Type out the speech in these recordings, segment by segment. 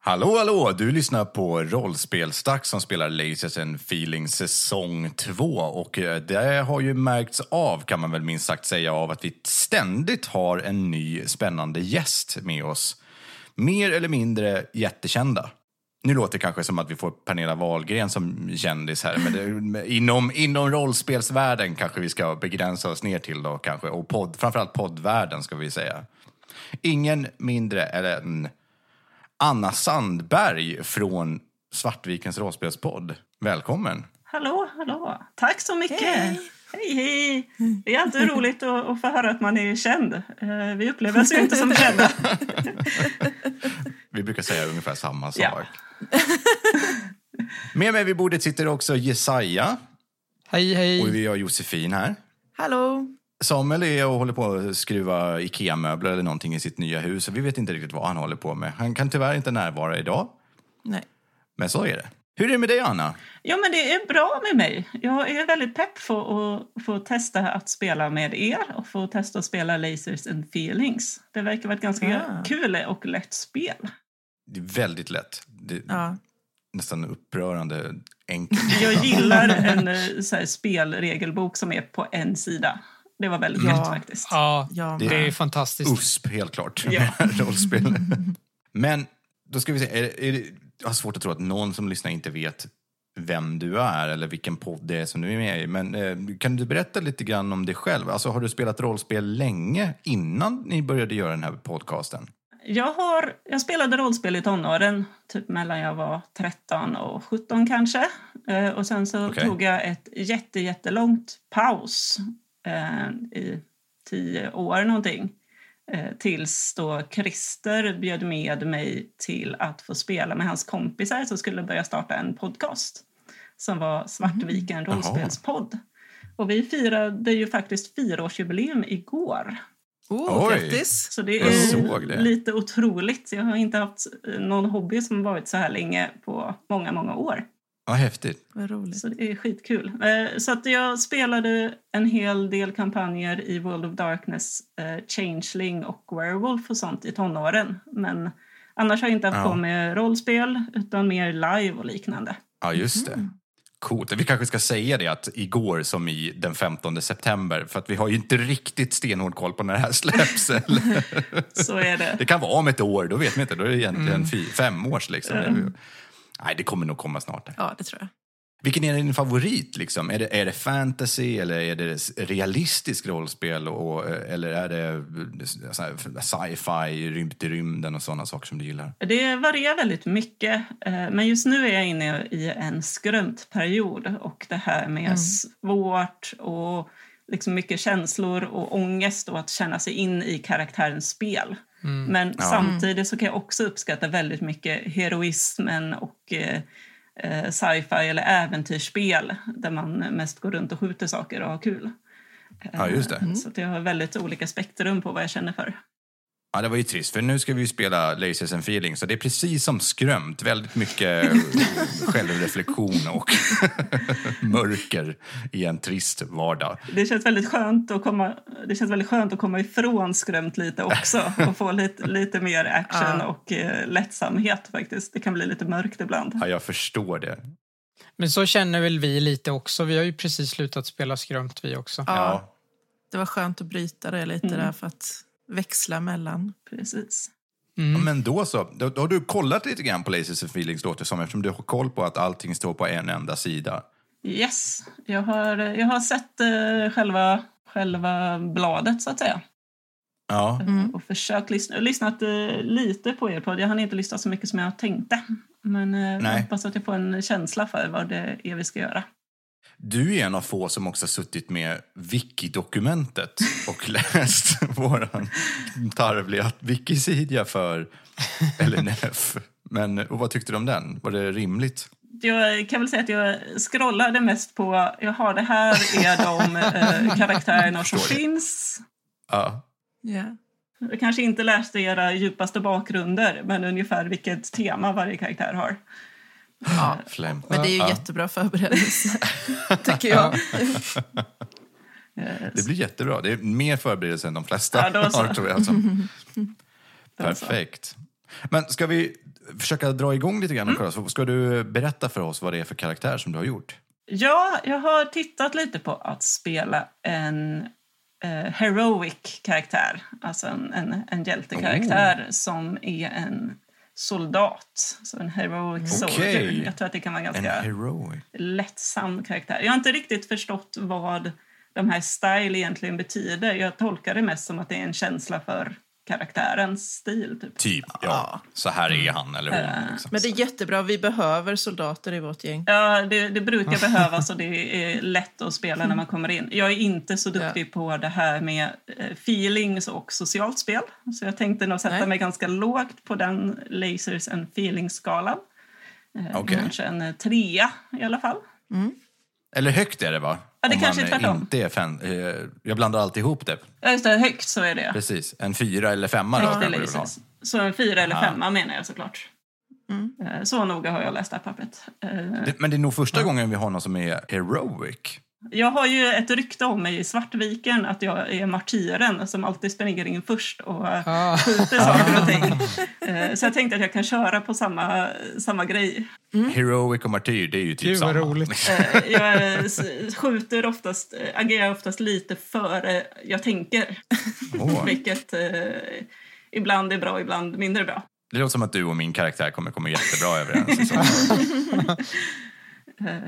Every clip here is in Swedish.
Hallå, hallå! Du lyssnar på Rollspelsdags som spelar Lasers and Feelings säsong 2. Och eh, det har ju märkts av, kan man väl minst sagt säga, av att vi ständigt har en ny spännande gäst med oss. Mer eller mindre jättekända. Nu låter det kanske som att vi får Pernilla Wahlgren som kändis här, men det, inom, inom rollspelsvärlden kanske vi ska begränsa oss ner till då kanske, och podd, framförallt poddvärlden ska vi säga. Ingen mindre än Anna Sandberg från Svartvikens rollspelspodd. Välkommen! Hallå, hallå! Tack så mycket! Hej, hej! hej. Det är alltid roligt att, att få höra att man är känd. Eh, vi upplever oss ju inte som kända. Vi brukar säga ungefär samma sak. Ja. Med mig vid bordet sitter också Jesaja Hej, hej. och vi har Josefin här. Hallå! Samuel är och håller på att skruva Ikea-möbler eller någonting i sitt nya hus. och Vi vet inte riktigt vad han håller på med. Han kan tyvärr inte närvara idag, Nej. men så är det. Hur är det med dig, Anna? Ja, men det är bra med mig. Jag är väldigt pepp för att få testa att spela med er och få testa att spela Lasers and Feelings. Det verkar vara ett ganska Ah. kul och lätt spel. Det är väldigt lätt. Det är Ja. nästan upprörande enkelt. Jag gillar en eh, så här, spelregelbok som är på en sida. Det var väldigt Ja. lätt faktiskt. Ja, Ja, det är fantastiskt. USP, helt klart. Ja. Rollspel. Men då ska vi se. Är, det- är det, jag har svårt att tro att någon som lyssnar inte vet vem du är eller vilken podd det är som du är med i. Men eh, kan du berätta lite grann om dig själv? Alltså, har du spelat rollspel länge innan ni började göra den här podcasten? Jag, har, jag spelade rollspel i tonåren, typ mellan jag var 13 och 17 kanske. Eh, och sen så Okej. tog jag ett jätte, jättelångt paus eh, i tio år någonting. Eh, tills då Christer bjöd med mig till att få spela med hans kompisar som skulle börja starta en podcast som var Svartviken Jaha. rollspelspodd. Och vi firade ju faktiskt fyraårsjubileum igår. Oh, Oj. grattis! Så det är såg det. lite otroligt. Jag har inte haft eh, någon hobby som varit så här länge på många, många år. Ja, häftigt. Vad roligt. Så det är skitkul. Eh, Så att jag spelade en hel del kampanjer i World of Darkness, eh, Changeling och Werewolf och sånt i tonåren. Men annars har jag inte haft Ja. på med rollspel utan mer live och liknande. Ja, just det. Coolt. Vi kanske ska säga det att igår som i den 15 september, för att vi har ju inte riktigt stenhård koll på när det här släpps. eller? Så är det. Det kan vara om ett år, då vet man inte. Då är det egentligen fy, fem års liksom. Ju- Nej, det kommer nog komma snart. Ja, det tror jag. Vilken är din favorit? Liksom? Är, det, är det fantasy eller är det realistiskt rollspel? Och, eller är det eh, sci-fi, rymd i rymden och sådana saker som du gillar? Det varierar väldigt mycket. eh, Men just nu är jag inne i en skröntperiod och det här med svårt och liksom mycket känslor och ångest och att känna sig in i karaktärens spel. Men Ja. samtidigt så kan jag också uppskatta väldigt mycket heroismen och eh, eh, sci-fi eller äventyrsspel där man mest går runt och skjuter saker och har kul. Ja, just det. Så att jag har väldigt olika spektrum på vad jag känner för. Ja, det var ju trist, för nu ska vi ju spela Lasers and Feelings. Så det är precis som skrömt. Väldigt mycket självreflektion och mörker i en trist vardag. Det känns väldigt skönt att komma, det känns väldigt skönt att komma ifrån skrömt lite också och få lite, lite mer action Ja. och eh, lättsamhet faktiskt. Det kan bli lite mörkt ibland. Ja, jag förstår det. Men så känner väl vi lite också. Vi har ju precis slutat spela skrömt vi också. Ja, Ja. Det var skönt att bryta det lite Mm. där för att växla mellan. Precis. Ja, Mm. men då så. Då, då har du kollat lite grann på Lasers and Feelings, låter som, eftersom du har koll på att allting står på en enda sida. Yes, jag har, jag har sett eh, själva, själva bladet så att säga. Ja, Mm. Och försökt lyssna, jag har lyssnat eh, lite på er podd. Jag hann inte lyssna så mycket som jag tänkte. Men eh, jag hoppas att jag får en känsla för vad det är vi ska göra. Du är en av få som också har suttit med wiki-dokumentet och läst våran tarvliga wikisidia för LNF. Men och vad tyckte du om den? Var det rimligt? Jag kan väl säga att jag scrollade mest på, jaha, det här är de eh, karaktärerna som finns. Ja. Ja. Jag kanske inte läste era djupaste bakgrunder, men ungefär vilket tema varje karaktär har. Ja. Men det är ju Ja. jättebra förberedelse, tycker jag. Det blir jättebra. Det är mer förberedelse än de flesta Ja, har, tror jag. Alltså. Perfekt. Men ska vi försöka dra igång lite grann, mm. så ska du berätta för oss vad det är för karaktär som du har gjort? Ja, jag har tittat lite på att spela en eh, heroic karaktär, alltså en, en, en hjältekaraktär oh. som är en soldat, så en heroic okay. soldier. Jag tror att det kan vara ganska lättsam karaktär. Jag har inte riktigt förstått vad de här style egentligen betyder. Jag tolkar det mest som att det är en känsla för karaktärens stil. Typ, typ ja. Så här är han eller hon. Uh, liksom. Men det är jättebra. Vi behöver soldater i vårt gäng. Ja, det, det brukar behövas och det är lätt att spela när man kommer in. Jag är inte så duktig ja. på det här med eh, feelings och socialt spel. Så jag tänkte nog sätta Nej. mig ganska lågt på den lasers and feelings-skalan. Eh, okay. Kanske en trea i alla fall. Mm. Eller högt är det va? Ja, det Om kanske är tvärtom. Inte är fan, eh, jag blandar alltid ihop det. Ja, just det. Högt så är det. Precis. En fyra eller femma då. Ja. Så en fyra eller femma ja. menar jag såklart. Mm. Eh, så noga har jag läst det här pappret. Eh, men det är nog första gången vi har någon som är heroic. Jag har ju ett rykte om mig i Svartviken att jag är martyren som alltid springer in först och ah. skjuter saker och ting. Eh, så jag tänkte att jag kan köra på samma, samma grej. Mm. Heroic och martyr, det är ju typ Gud, samma. roligt. Eh, jag skjuter oftast, agerar oftast lite före jag tänker. Oh. Vilket eh, ibland är bra, ibland mindre bra. Det låter som att du och min karaktär kommer komma jättebra överens. Eh,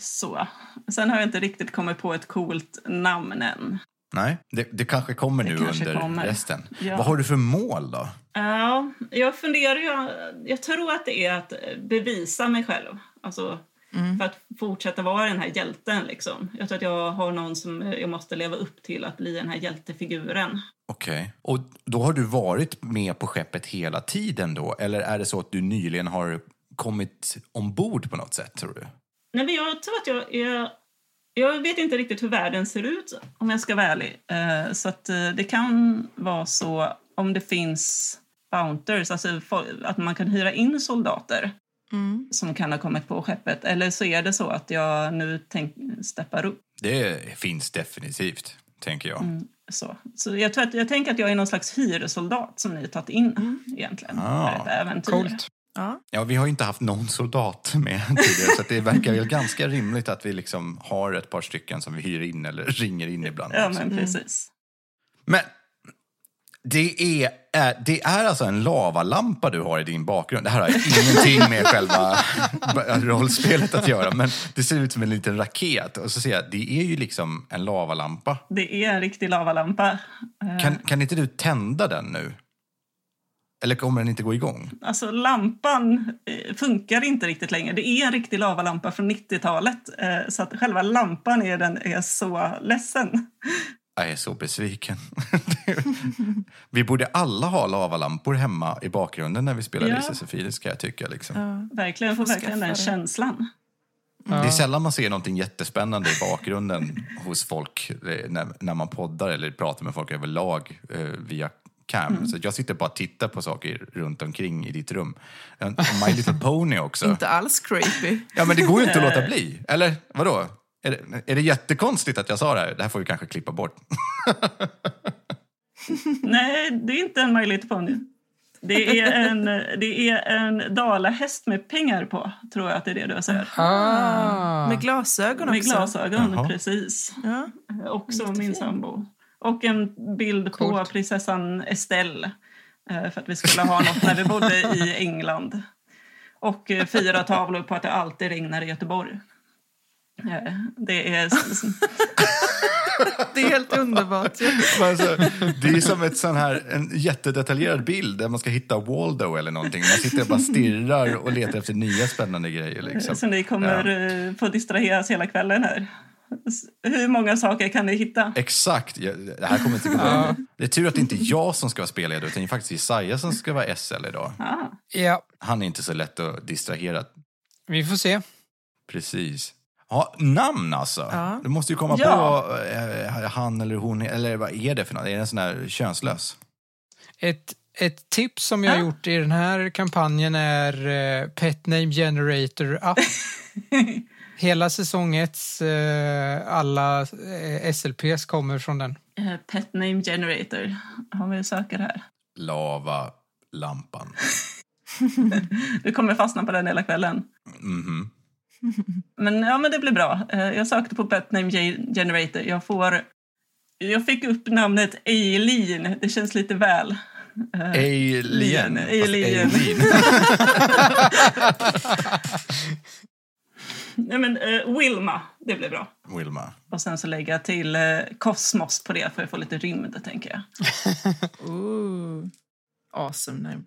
så. Sen har jag inte riktigt kommit på ett coolt namn än. Nej, det, det kanske kommer det nu kanske under kommer. resten. Ja. Vad har du för mål då? Ja, jag funderar ju, jag tror att det är att bevisa mig själv. Alltså, mm. För att fortsätta vara den här hjälten. Liksom. Jag tror att jag har någon som jag måste leva upp till att bli den här hjältefiguren. Okej. Okay. Och då har du varit med på skeppet hela tiden då? Eller är det så att du nyligen har kommit ombord på något sätt, tror du? Nej, men jag tror att jag är... Jag vet inte riktigt hur världen ser ut, om jag ska vara ärlig. Eh, så att eh, det kan vara så, om det finns bounters, alltså att man kan hyra in soldater mm. som kan ha kommit på skeppet. Eller så är det så att jag nu tänk, steppar upp. Det finns definitivt, tänker jag. Mm, så. så jag, tror att, jag tänker att jag är någon slags hyresoldat som ni har tagit in mm. egentligen. Ah, ett äventyr. Coolt. Ja. ja, vi har inte haft någon soldat med tidigare så det verkar väl ganska rimligt att vi liksom har ett par stycken som vi hyr in eller ringer in ibland. Ja, men precis. Men det är, det är alltså en lavalampa du har i din bakgrund. Det här har ingenting med själva rollspelet att göra, men det ser ut som en liten raket. Och så ser jag, det är ju liksom en lavalampa. Det är en riktig lavalampa. Kan, kan inte du tända den nu? Eller kommer den inte gå igång? Alltså lampan eh, funkar inte riktigt längre. Det är en riktig lavalampa från 90-talet. Eh, så att själva lampan är, den är så ledsen. Jag är så besviken. vi borde alla ha lavalampor hemma i bakgrunden när vi spelar ja. Sofie, ska jag tycka. Liksom. Ja, verkligen, får verkligen den känslan. Ja. Det är sällan man ser någonting jättespännande i bakgrunden hos folk eh, när, när man poddar eller pratar med folk överlag eh, via cam. Mm. Så jag sitter bara och tittar på saker runt omkring i ditt rum. My Little Pony också. inte alls creepy. Ja, men det går ju inte att låta bli. Eller vadå? Är det, är det jättekonstigt att jag sa det här? Det här får vi kanske klippa bort. Nej, det är inte en My Little Pony. Det är en, det är en dalahäst med pengar på, tror jag att det är det du säger. Ah. Med glasögon också? Med glasögon, Jaha. precis. Ja. Också min sambo. Och en bild Coolt. på prinsessan Estelle eh, för att vi skulle ha något när vi bodde i England. Och eh, fyra tavlor på att det alltid regnar i Göteborg. Eh, det är... det är helt underbart. Alltså, det är som ett sån här, en jättedetaljerad bild där man ska hitta Waldo eller någonting. Man sitter och bara stirrar och letar efter nya spännande grejer. Liksom. Så ni kommer ja. få distraheras hela kvällen här. Hur många saker kan ni hitta? Exakt. Det här kommer inte gå. Det är tur att det inte är jag som ska vara spelledare utan det är faktiskt Jesaja som ska vara SL idag. Ah. Ja. Han är inte så lätt att distrahera. Vi får se. Precis. Ja, namn alltså. Ja. Du måste ju komma ja. på eh, han eller hon, eller vad är det för något? Är det sån här könslös? Ett, ett tips som jag har gjort i den här kampanjen är eh, Pet Name Generator Up. Hela säsong 1, eh, alla eh, SLPs kommer från den. Uh, pet Name Generator har vi söker här. Lava lampan. du kommer fastna på den hela kvällen. Mhm. Men ja, men det blir bra. Eh, Jag sökte på Pet Name Ge- Generator. Jag får... Jag fick upp namnet Eileen. Det känns lite väl. Eh, Alien. Fast Alien. Alien. Nej, men uh, Wilma, det blir bra. Wilma. Och sen så lägga till uh, Kosmos på det för att få lite rymd, tänker jag. Ooh. Awesome name.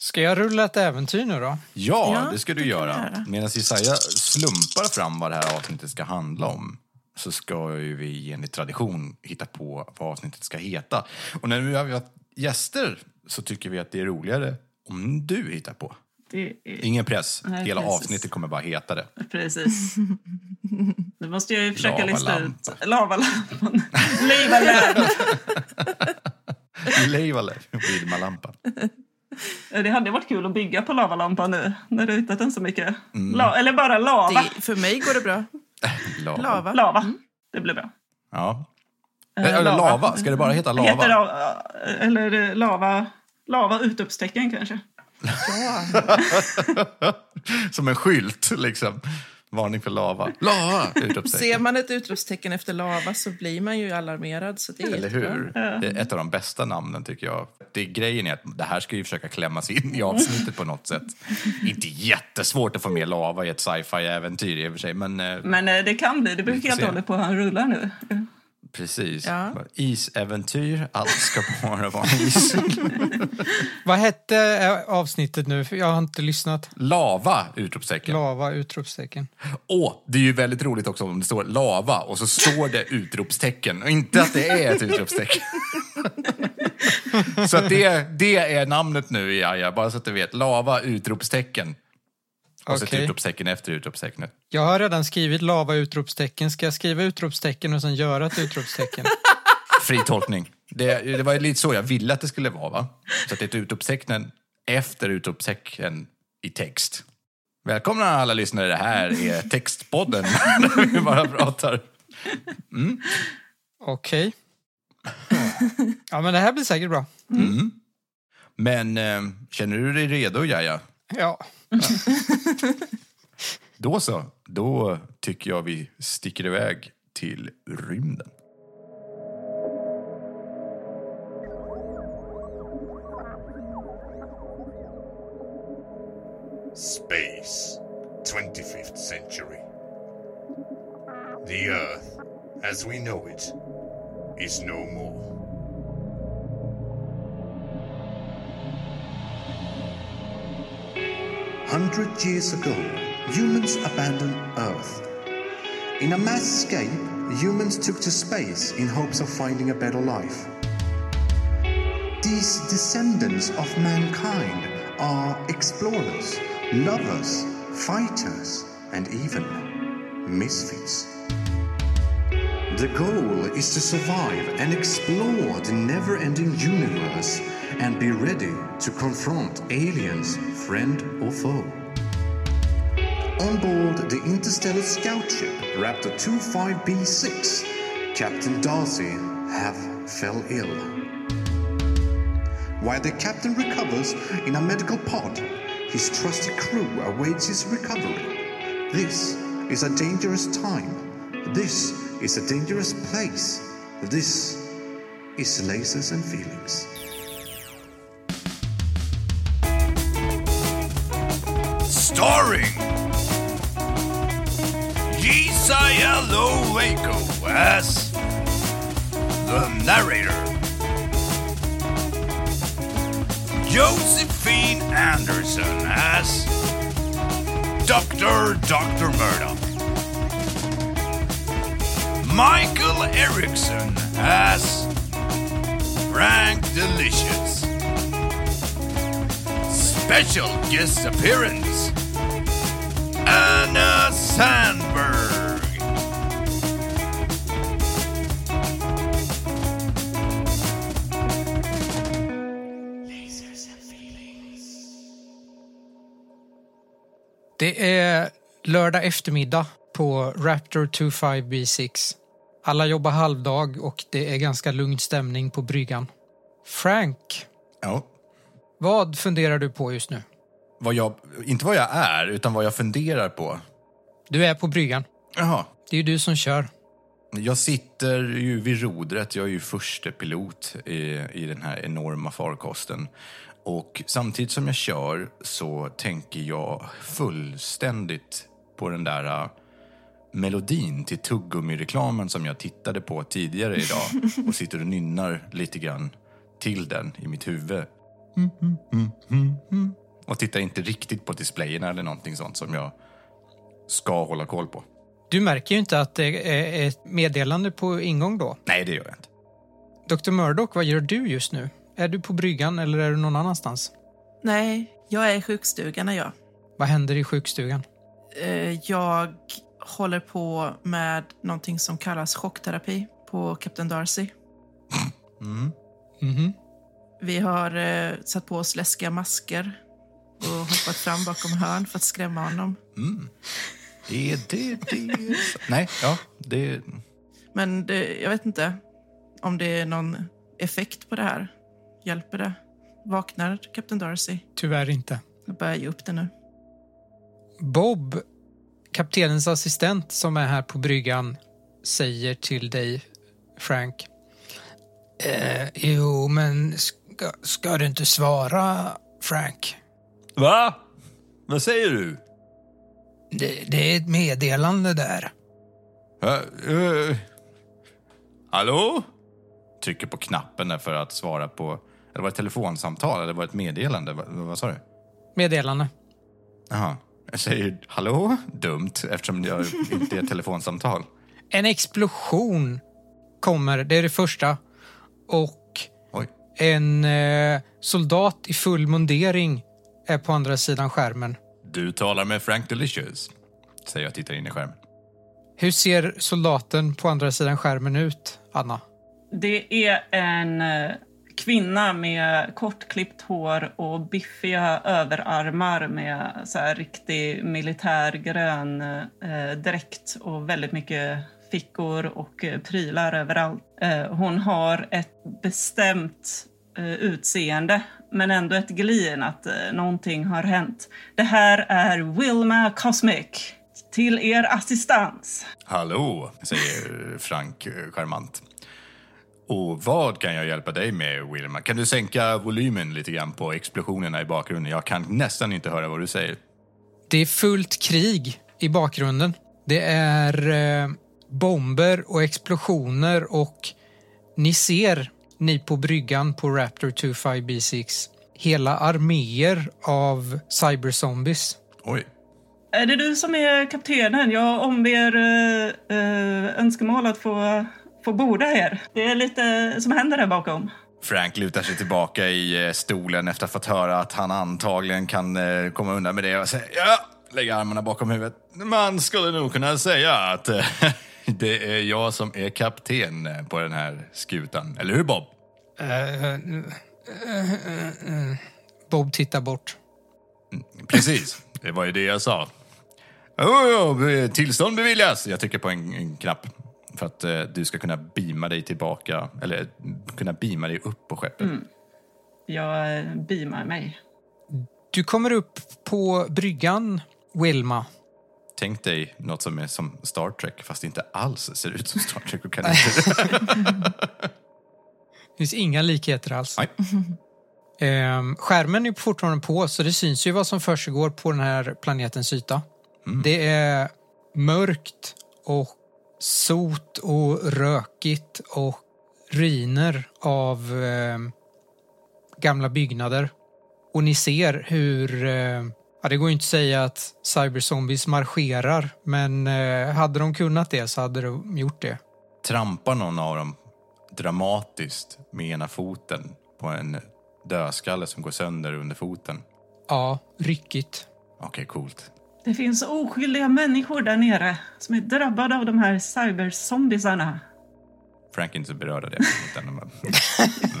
Ska jag rulla ett äventyr nu då? Ja, Ja, det ska du det göra. Medan Jesaja slumpar fram vad det här avsnittet ska handla om så ska ju vi enligt tradition hitta på vad avsnittet ska heta. Och när vi har haft gäster så tycker vi att det är roligare om du hittar på. Det är... Ingen press. Nej, Hela precis. avsnittet kommer bara heta det. Precis. Nu måste jag ju försöka lista ut... Lavalampan. Lavalamp. Leivale, Vilma-lampan. Det hade varit kul att bygga på lavalampan nu, när du hittat den så mycket. La, eller bara lava. Det, för mig går det bra. Lava. Lava. Lava. Det blir bra. Ja. Eh, Eller lava. Ska det bara heta lava? Heter eller eh, lava, lava utropstecken kanske. Som en skylt, liksom. Varning för lava. Lava! Ser man ett utropstecken efter lava så blir man ju alarmerad. Så det är Eller hur? Det är ett av de bästa namnen, tycker jag. Det, grejen är att det här ska ju försöka klämmas in i avsnittet på något sätt. Inte jättesvårt att få med lava i ett sci-fi-äventyr i och för sig, men eh, Men eh, det kan bli. Det beror helt och hållet på hur han rullar nu. Precis. Ja. Isäventyr, allt ska bara vara is. Vad hette eh, avsnittet nu? För jag har inte lyssnat. Lava! Utropstecken. Lava, utropstecken. Åh, det är ju väldigt roligt också om det står lava och så står det utropstecken och inte att det är ett utropstecken. så att det, det är namnet nu, Jaja, bara så att du vet. Lava, utropstecken. Och så ett utropstecken efter utropstecknet. Jag har redan skrivit lava, utropstecken. Ska jag skriva utropstecken och sen göra ett utropstecken? Fri tolkning. Det, det var lite så jag ville att det skulle vara, va? Så att det är ett utropstecken efter utropstecken i text. Välkomna alla lyssnare, det här är Textpodden där vi bara pratar. Okej. Ja, men det här blir säkert bra. Men eh, känner du dig redo, Jaja? Ja. Då så, då tycker jag vi sticker iväg till rymden. Space, 25th century. The Earth, as we know it, is no more. Hundred years ago, humans abandoned Earth. In a mass escape, humans took to space in hopes of finding a better life. These descendants of mankind are explorers, lovers, fighters, and even misfits. The goal is to survive and explore the never ending universe and be ready to confront aliens, friend or foe. On board the interstellar scout ship Raptor 25B6, Captain Darcy have fell ill. While the captain recovers in a medical pod, his trusty crew awaits his recovery. This is a dangerous time. This is a dangerous place. This is lasers and feelings. Starring Jesiah Waco as the narrator, Josephine Anderson as Dr. Dr. Murdoch, Michael Erickson as Frank Delicious. Special guest appearance Anna Sandberg. Det är lördag eftermiddag på Raptor 25B6. Alla jobbar halvdag och det är ganska lugn stämning på bryggan. Frank, Ja. vad funderar du på just nu? vad jag, inte vad jag är, utan vad jag funderar på. Du är på bryggan. Jaha. Det är ju du som kör. Jag sitter ju vid rodret, jag är ju förste pilot i, i den här enorma farkosten. Och samtidigt som jag kör så tänker jag fullständigt på den där melodin till tuggummi-reklamen som jag tittade på tidigare idag och sitter och nynnar lite grann till den i mitt huvud. Mm, mm, mm, mm, mm. Och tittar inte riktigt på displayerna eller någonting sånt som jag ska hålla koll på. Du märker ju inte att det är ett meddelande på ingång då. Nej, det gör jag inte. Dr. Murdoch, vad gör du just nu? Är du på bryggan eller är du någon annanstans? Nej, jag är i sjukstugan är jag. Vad händer i sjukstugan? Eh, Jag håller på med någonting som kallas chockterapi på Captain Darcy. Mhm. Vi har eh, satt på oss läskiga masker och hoppat fram bakom hörn för att skrämma honom. Är det det? Nej, ja, det... Men det, jag vet inte om det är någon effekt på det här. Hjälper det? Vaknar Captain Darcy? Tyvärr inte. Jag börjar ge upp det nu. Bob, kaptenens assistent som är här på bryggan, säger till dig, Frank. Eh, jo, men ska, ska du inte svara, Frank? Va? Vad säger du? Det, det är ett meddelande där. Uh, uh. Hallå? Trycker på knappen där för att svara på... Eller var det ett telefonsamtal eller var det ett meddelande? Va, vad sa du? Meddelande. Jaha. Jag säger hallå? Dumt, eftersom jag inte är ett telefonsamtal. En explosion kommer, det är det första. Och Oj. en eh, soldat i full mundering är på andra sidan skärmen. Du talar med Frank Delicious, säger jag och tittar in i skärmen. Hur ser soldaten på andra sidan skärmen ut, Anna? Det är en eh, kvinna med kortklippt hår och biffiga överarmar med så här riktig militärgrön eh, dräkt och väldigt mycket fickor och eh, prylar överallt. Eh, hon har ett bestämt eh, utseende men ändå ett glin att eh, någonting har hänt. Det här är Wilma Cosmic. Till er assistans. Hallå, säger Frank eh, charmant. Och vad kan jag hjälpa dig med, Wilma? Kan du sänka volymen lite grann på explosionerna i bakgrunden? Jag kan nästan inte höra vad du säger. Det är fullt krig i bakgrunden. Det är eh, bomber och explosioner och ni ser, ni på bryggan på Raptor 25B6, hela arméer av cyberzombies. Oj. Är det du som är kaptenen? Jag omber eh, eh, önskemål att få, få borda er. Det är lite som händer där bakom. Frank lutar sig tillbaka i eh, stolen efter att ha fått höra att han antagligen kan eh, komma undan med det och säger ja, lägger armarna bakom huvudet. Man skulle nog kunna säga att eh, det är jag som är kapten på den här skutan. Eller hur Bob? Bob tittar bort. Precis, det var ju det jag sa. Oh, oh, tillstånd beviljas! Jag trycker på en, en knapp för att eh, du ska kunna beama dig tillbaka, eller kunna beama dig upp på skeppet. Jag eh, beamar mig. Du kommer upp på bryggan, Wilma. Tänk dig något som är som Star Trek, fast inte alls ser ut som Star Trek. Och kan inte... Det finns inga likheter alls. Nej. Ehm, skärmen är fortfarande på, så det syns ju vad som försiggår på den här planetens yta. Det är mörkt och sot och rökigt och riner av eh, gamla byggnader. Och ni ser hur, eh, ja, det går ju inte att säga att cyberzombies marscherar, men eh, hade de kunnat det så hade de gjort det. Trampar någon av dem dramatiskt med ena foten på en dödskalle som går sönder under foten. Ja, ryckigt. Okej, coolt. Det finns oskyldiga människor där nere som är drabbade av de här cyberzombisarna. Frank är inte så berörd av det. Utan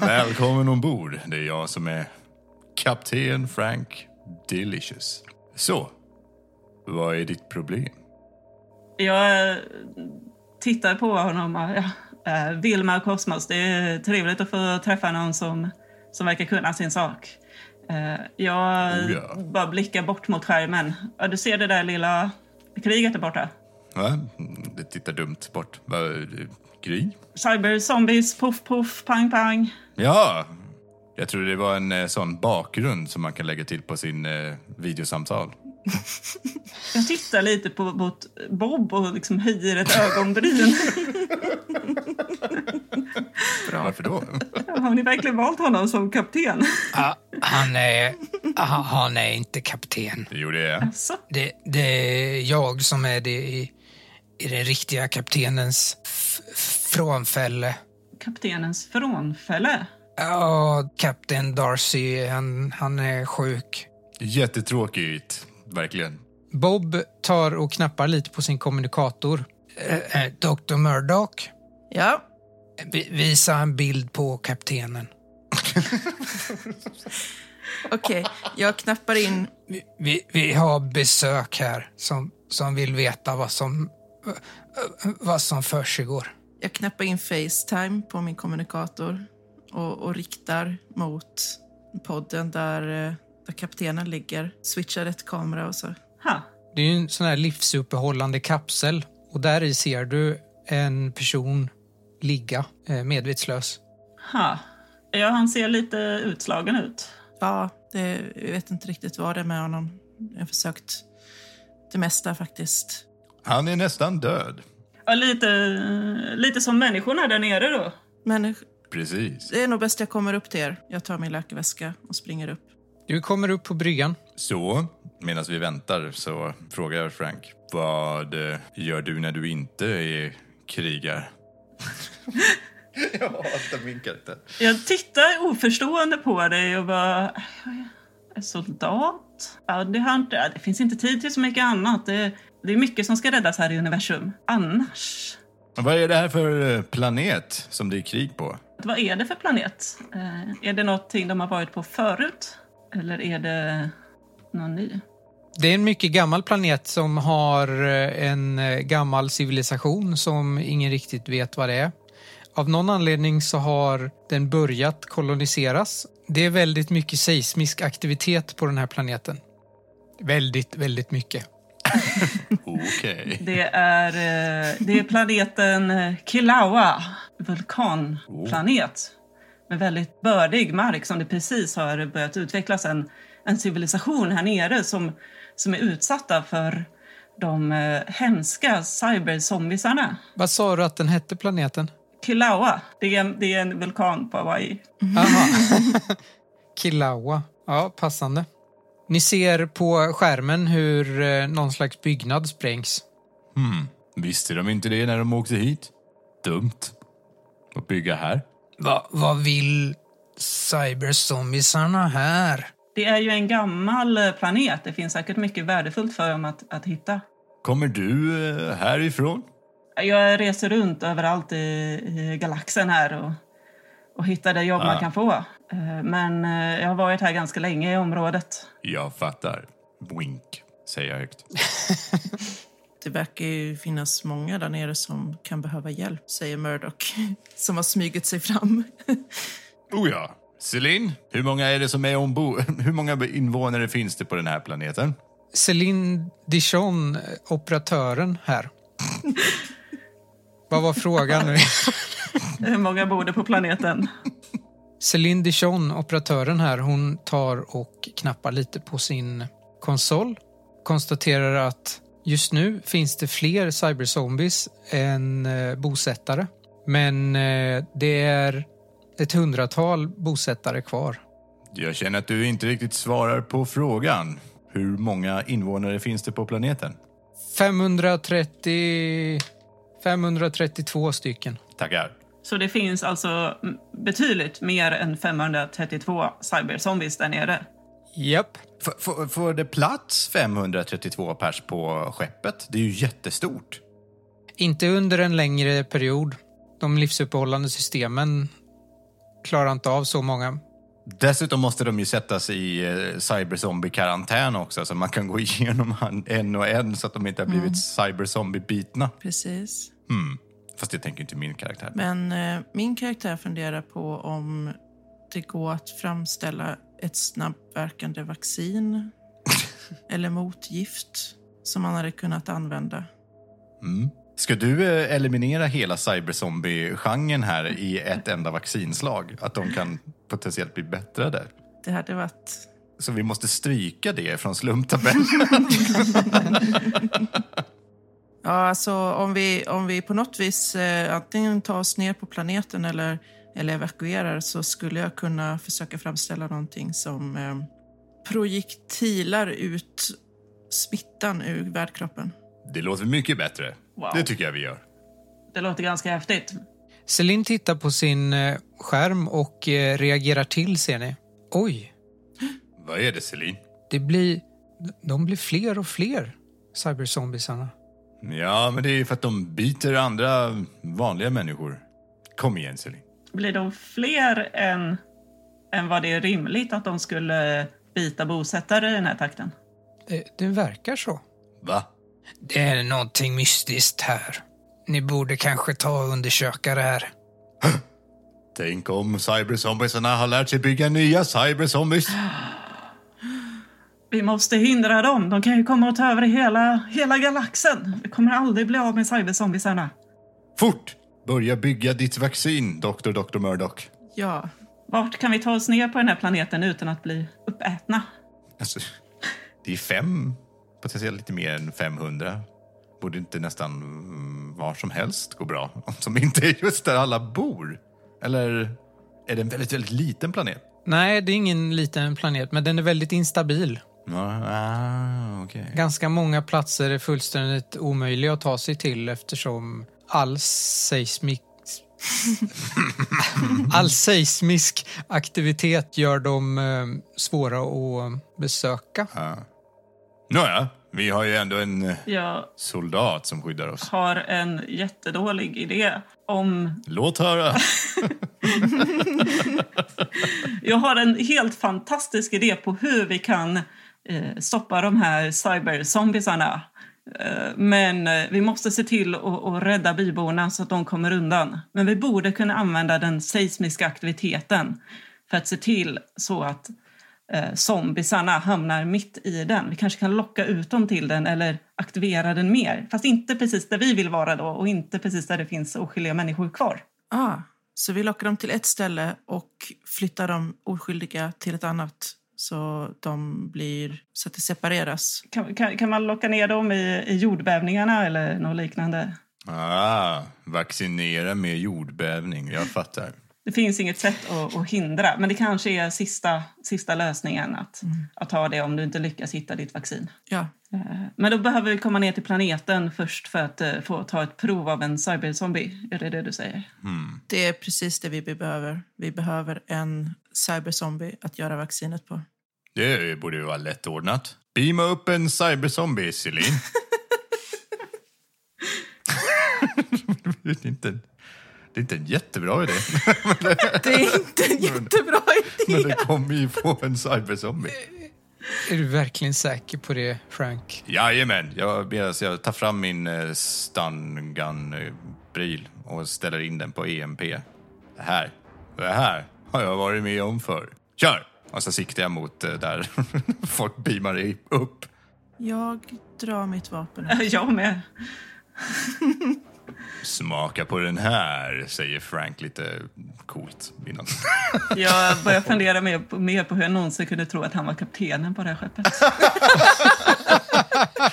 Välkommen ombord. Det är jag som är kapten Frank Delicious. Så, vad är ditt problem? Jag eh, tittar på honom eh, Vilma Kosmos. Det är trevligt att få träffa någon som, som verkar kunna sin sak. Eh, jag Oh, ja. bara blickar bort mot skärmen. Ja, du ser det där lilla kriget där borta? Mm, Det tittar dumt bort. Gry? Cyberzombies, puff puff, pang pang. Ja! Jag tror det var en eh, sån bakgrund som man kan lägga till på sin eh, videosamtal. Jag tittar lite på mot Bob och liksom höjer ett ögonbryn. Varför då? Har ni verkligen valt honom som kapten? Ah, han, är, ah, han är inte kapten. Jo, det är Så. Det, det är jag som är det i, i den riktiga kaptenens f- frånfälle. Kaptenens frånfälle. Ja, kapten Darcy, han, han är sjuk. jättetråkigt. Verkligen. Bob tar och knappar lite på sin kommunikator. Eh, eh, Dr. Murdoch, Ja, visa en bild på kaptenen. okej. Jag knappar in... Vi, vi, vi har besök här som, som vill veta vad som, vad som försiggår. Jag knappar in Facetime på min kommunikator och, och riktar mot podden där, eh, där kaptenen ligger. Switchar ett kamera och så. Ha. Det är ju en sån här livsuppehållande kapsel och där i ser du en person ligga eh, medvetslös. Ha. Ja, han ser lite utslagen ut. Ja, det, jag vet inte riktigt vad det är med honom. Jag har försökt det mesta faktiskt. Han är nästan död. Ja, lite, lite som människorna där nere då. Men Precis. det är nog bäst jag kommer upp till er. Jag tar min läkarväska och springer upp. Du kommer upp på bryggan. Så, medan vi väntar så frågar jag Frank. Vad eh, gör du när du inte är krigar? Jag hatar min karaktär. Jag tittar oförstående på dig och bara... Soldat? Ja, det, har inte, det finns inte tid till så mycket annat. Det, det är mycket som ska räddas här i universum. Annars... Vad är det här för eh, planet som det är krig på? Vad är det för planet? Eh, är det någonting de har varit på förut? Eller är det någon ny? Det är en mycket gammal planet som har eh, en gammal civilisation som ingen riktigt vet vad det är. Av någon anledning så har den börjat koloniseras. Det är väldigt mycket seismisk aktivitet på den här planeten. Väldigt, väldigt mycket. Okej. Det är, eh, det är planeten Kilawa, vulkanplanet. Med väldigt bördig mark som det precis har börjat utvecklas en, en civilisation här nere som, som är utsatta för de eh, hemska cyberzombiesarna. Vad sa du att den hette planeten? Kilawa, det är, det är en vulkan på Hawaii. Aha. Kilawa. Ja, passande. Ni ser på skärmen hur eh, någon slags byggnad sprängs. Hmm. Visste de inte det när de åkte hit? Dumt. Att bygga här? Va, vad vill cyberzombiesarna här? Det är ju en gammal eh, planet. Det finns säkert mycket värdefullt för dem att, att hitta. Kommer du eh, härifrån? Jag reser runt överallt i, i galaxen här och, och hittar det jobb Ah. man kan få. Eh, Men eh, jag har varit här ganska länge i området. Jag fattar. Wink, säger jag högt. Det verkar ju finnas många där nere som kan behöva hjälp, säger Murdoch, som har smugit sig fram. Oh ja. Celine, hur många är det som är ombord? Hur många invånare finns det på den här planeten? Céline Dijon, operatören här. Vad var frågan nu? Hur många bor det på planeten? Céline Dijon, operatören här, hon tar och knappar lite på sin konsol. Konstaterar att just nu finns det fler cyberzombies än eh, bosättare. Men eh, det är ett hundratal bosättare kvar. Jag känner att du inte riktigt svarar på frågan. Hur många invånare finns det på planeten? 530... 532 stycken. Tackar. Så det finns alltså mm, betydligt mer än 532 cyberzombies där nere. Japp. F- får det plats 532 pers på skeppet? Det är ju jättestort. Inte under en längre period. De livsuppehållande systemen klarar inte av så många. Dessutom måste de ju sättas i eh, cyberzombie-karantän också, så man kan gå igenom en och en så att de inte har blivit cyberzombie-bitna. Precis. Hmm. Fast det tänker inte min karaktär. Men eh, min karaktär funderar på om det går att framställa ett snabbverkande vaccin eller motgift som man hade kunnat använda. Ska du eh, eliminera hela cyberzombie-genren här i ett enda vaccinslag? Att de kan potentiellt bli bättre där? Det hade varit... Så vi måste stryka det från slumptabellen? Ja, alltså om vi, om vi på något vis eh, antingen tar oss ner på planeten eller, eller evakuerar så skulle jag kunna försöka framställa någonting som eh, projektilar ut smittan ur värdkroppen. Det låter mycket bättre. Wow. Det tycker jag vi gör. Det låter ganska häftigt. Celine tittar på sin eh, skärm och eh, reagerar till, ser ni. Oj, Vad är det, Celine? det blir... De blir fler och fler, cyberzombisarna. Ja, men det är för att de biter andra vanliga människor. Kom igen, Celine. Blir de fler än, än vad det är rimligt att de skulle bita bosättare i den här takten? Det, det verkar så. Va? Det är någonting mystiskt här. Ni borde kanske ta och undersöka det här. Tänk om cyberzombiesarna har lärt sig bygga nya cyberzombies. Vi måste hindra dem. De kan ju komma och ta över hela, hela galaxen. Vi kommer aldrig bli av med cyberzombisarna. Fort! Börja bygga ditt vaccin, Dr. Dr. Murdoch. Ja, Vart kan vi ta oss ner på den här planeten utan att bli uppätna? Alltså, det är fem, potentiellt lite mer än 500. Borde inte nästan mm, var som helst gå bra? Som inte är just där alla bor. Eller är det en väldigt, väldigt liten planet? Nej, det är ingen liten planet, men den är väldigt instabil. Ah, okej. Ganska många platser är fullständigt omöjliga att ta sig till eftersom all seismik... all seismisk aktivitet gör dem eh, svåra att besöka. Nåja, vi har ju ändå en eh, Jag soldat som skyddar oss. har en jättedålig idé om... Låt höra. Jag har en helt fantastisk idé på hur vi kan Eh, stoppa de här cyberzombisarna. Eh, men eh, vi måste se till att, rädda byborna så att de kommer undan. Men vi borde kunna använda den seismiska aktiviteten för att se till så att zombisarna hamnar mitt i den. Vi kanske kan locka ut dem till den eller aktivera den mer. Fast inte precis där vi vill vara då och inte precis där det finns oskyldiga människor kvar. ah, så vi lockar dem till ett ställe och flyttar de oskyldiga till ett annat så de blir så att det separeras. Kan, kan, kan man locka ner dem i, i jordbävningarna eller något liknande? Ah, vaccinera med jordbävning. Jag fattar. Det finns inget sätt att, att hindra, men det kanske är sista, sista lösningen att, att ha det om du inte lyckas hitta ditt vaccin. Ja, Eh, Men då behöver vi komma ner till planeten först för att eh, få ta ett prov av en cyberzombie. Är det det du säger? det är precis det vi behöver. Vi behöver en cyberzombie att göra vaccinet på. Det borde ju vara lättordnat. Beama upp en cyberzombie, Celine. det, är inte, det är inte en jättebra idé. Det är inte en jättebra Men idé. det kommer ju få en cyberzombie. Är du verkligen säker på det, Frank? Jajamän, jag, medan jag tar fram min eh, stun gun-pryl och ställer in den på EMP. Det här, det här har jag varit med om förr. Kör! Och så siktar jag mot eh, där folk beamar upp. Jag drar mitt vapen. Jag med. Smaka på den här, säger Frank lite coolt innan. Jag börjar fundera mer på, mer på hur jag någonsin kunde tro att han var kaptenen på det här skeppet.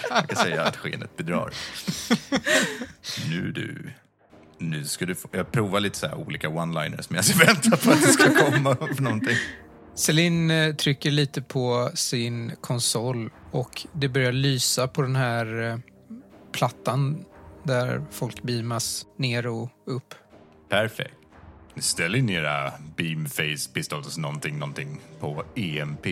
Jag kan säga att skenet bedrar. Nu du. Nu ska du få, jag provar lite så här olika one-liners men jag väntar på att det ska komma upp någonting. Celine eh, trycker lite på sin konsol och det börjar lysa på den här eh, plattan där folk beamas ner och upp. Perfekt. Ställ in era beamface pistols någonting, någonting på EMP.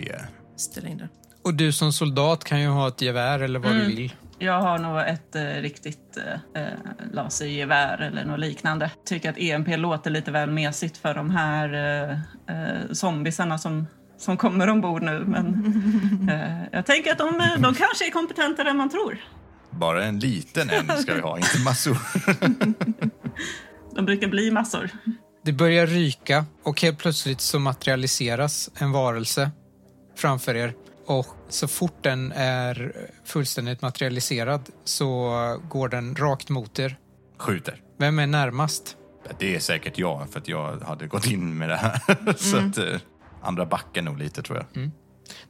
Ställ in det. Och du som soldat kan ju ha ett gevär eller vad du vill. Jag har nog ett eh, riktigt eh, eh, lasergevär eller något liknande. Tycker att EMP låter lite väl mesigt för de här eh, eh, zombisarna som, som kommer ombord nu. Men eh, jag tänker att de, eh, de kanske är kompetentare än man tror. Bara en liten en ska vi ha, inte massor. De brukar bli massor. Det börjar ryka och helt plötsligt så materialiseras en varelse framför er. Och så fort den är fullständigt materialiserad så går den rakt mot er. Skjuter. Vem är närmast? Det är säkert jag, för att jag hade gått in med det här. så att eh, andra backar nog lite, tror jag.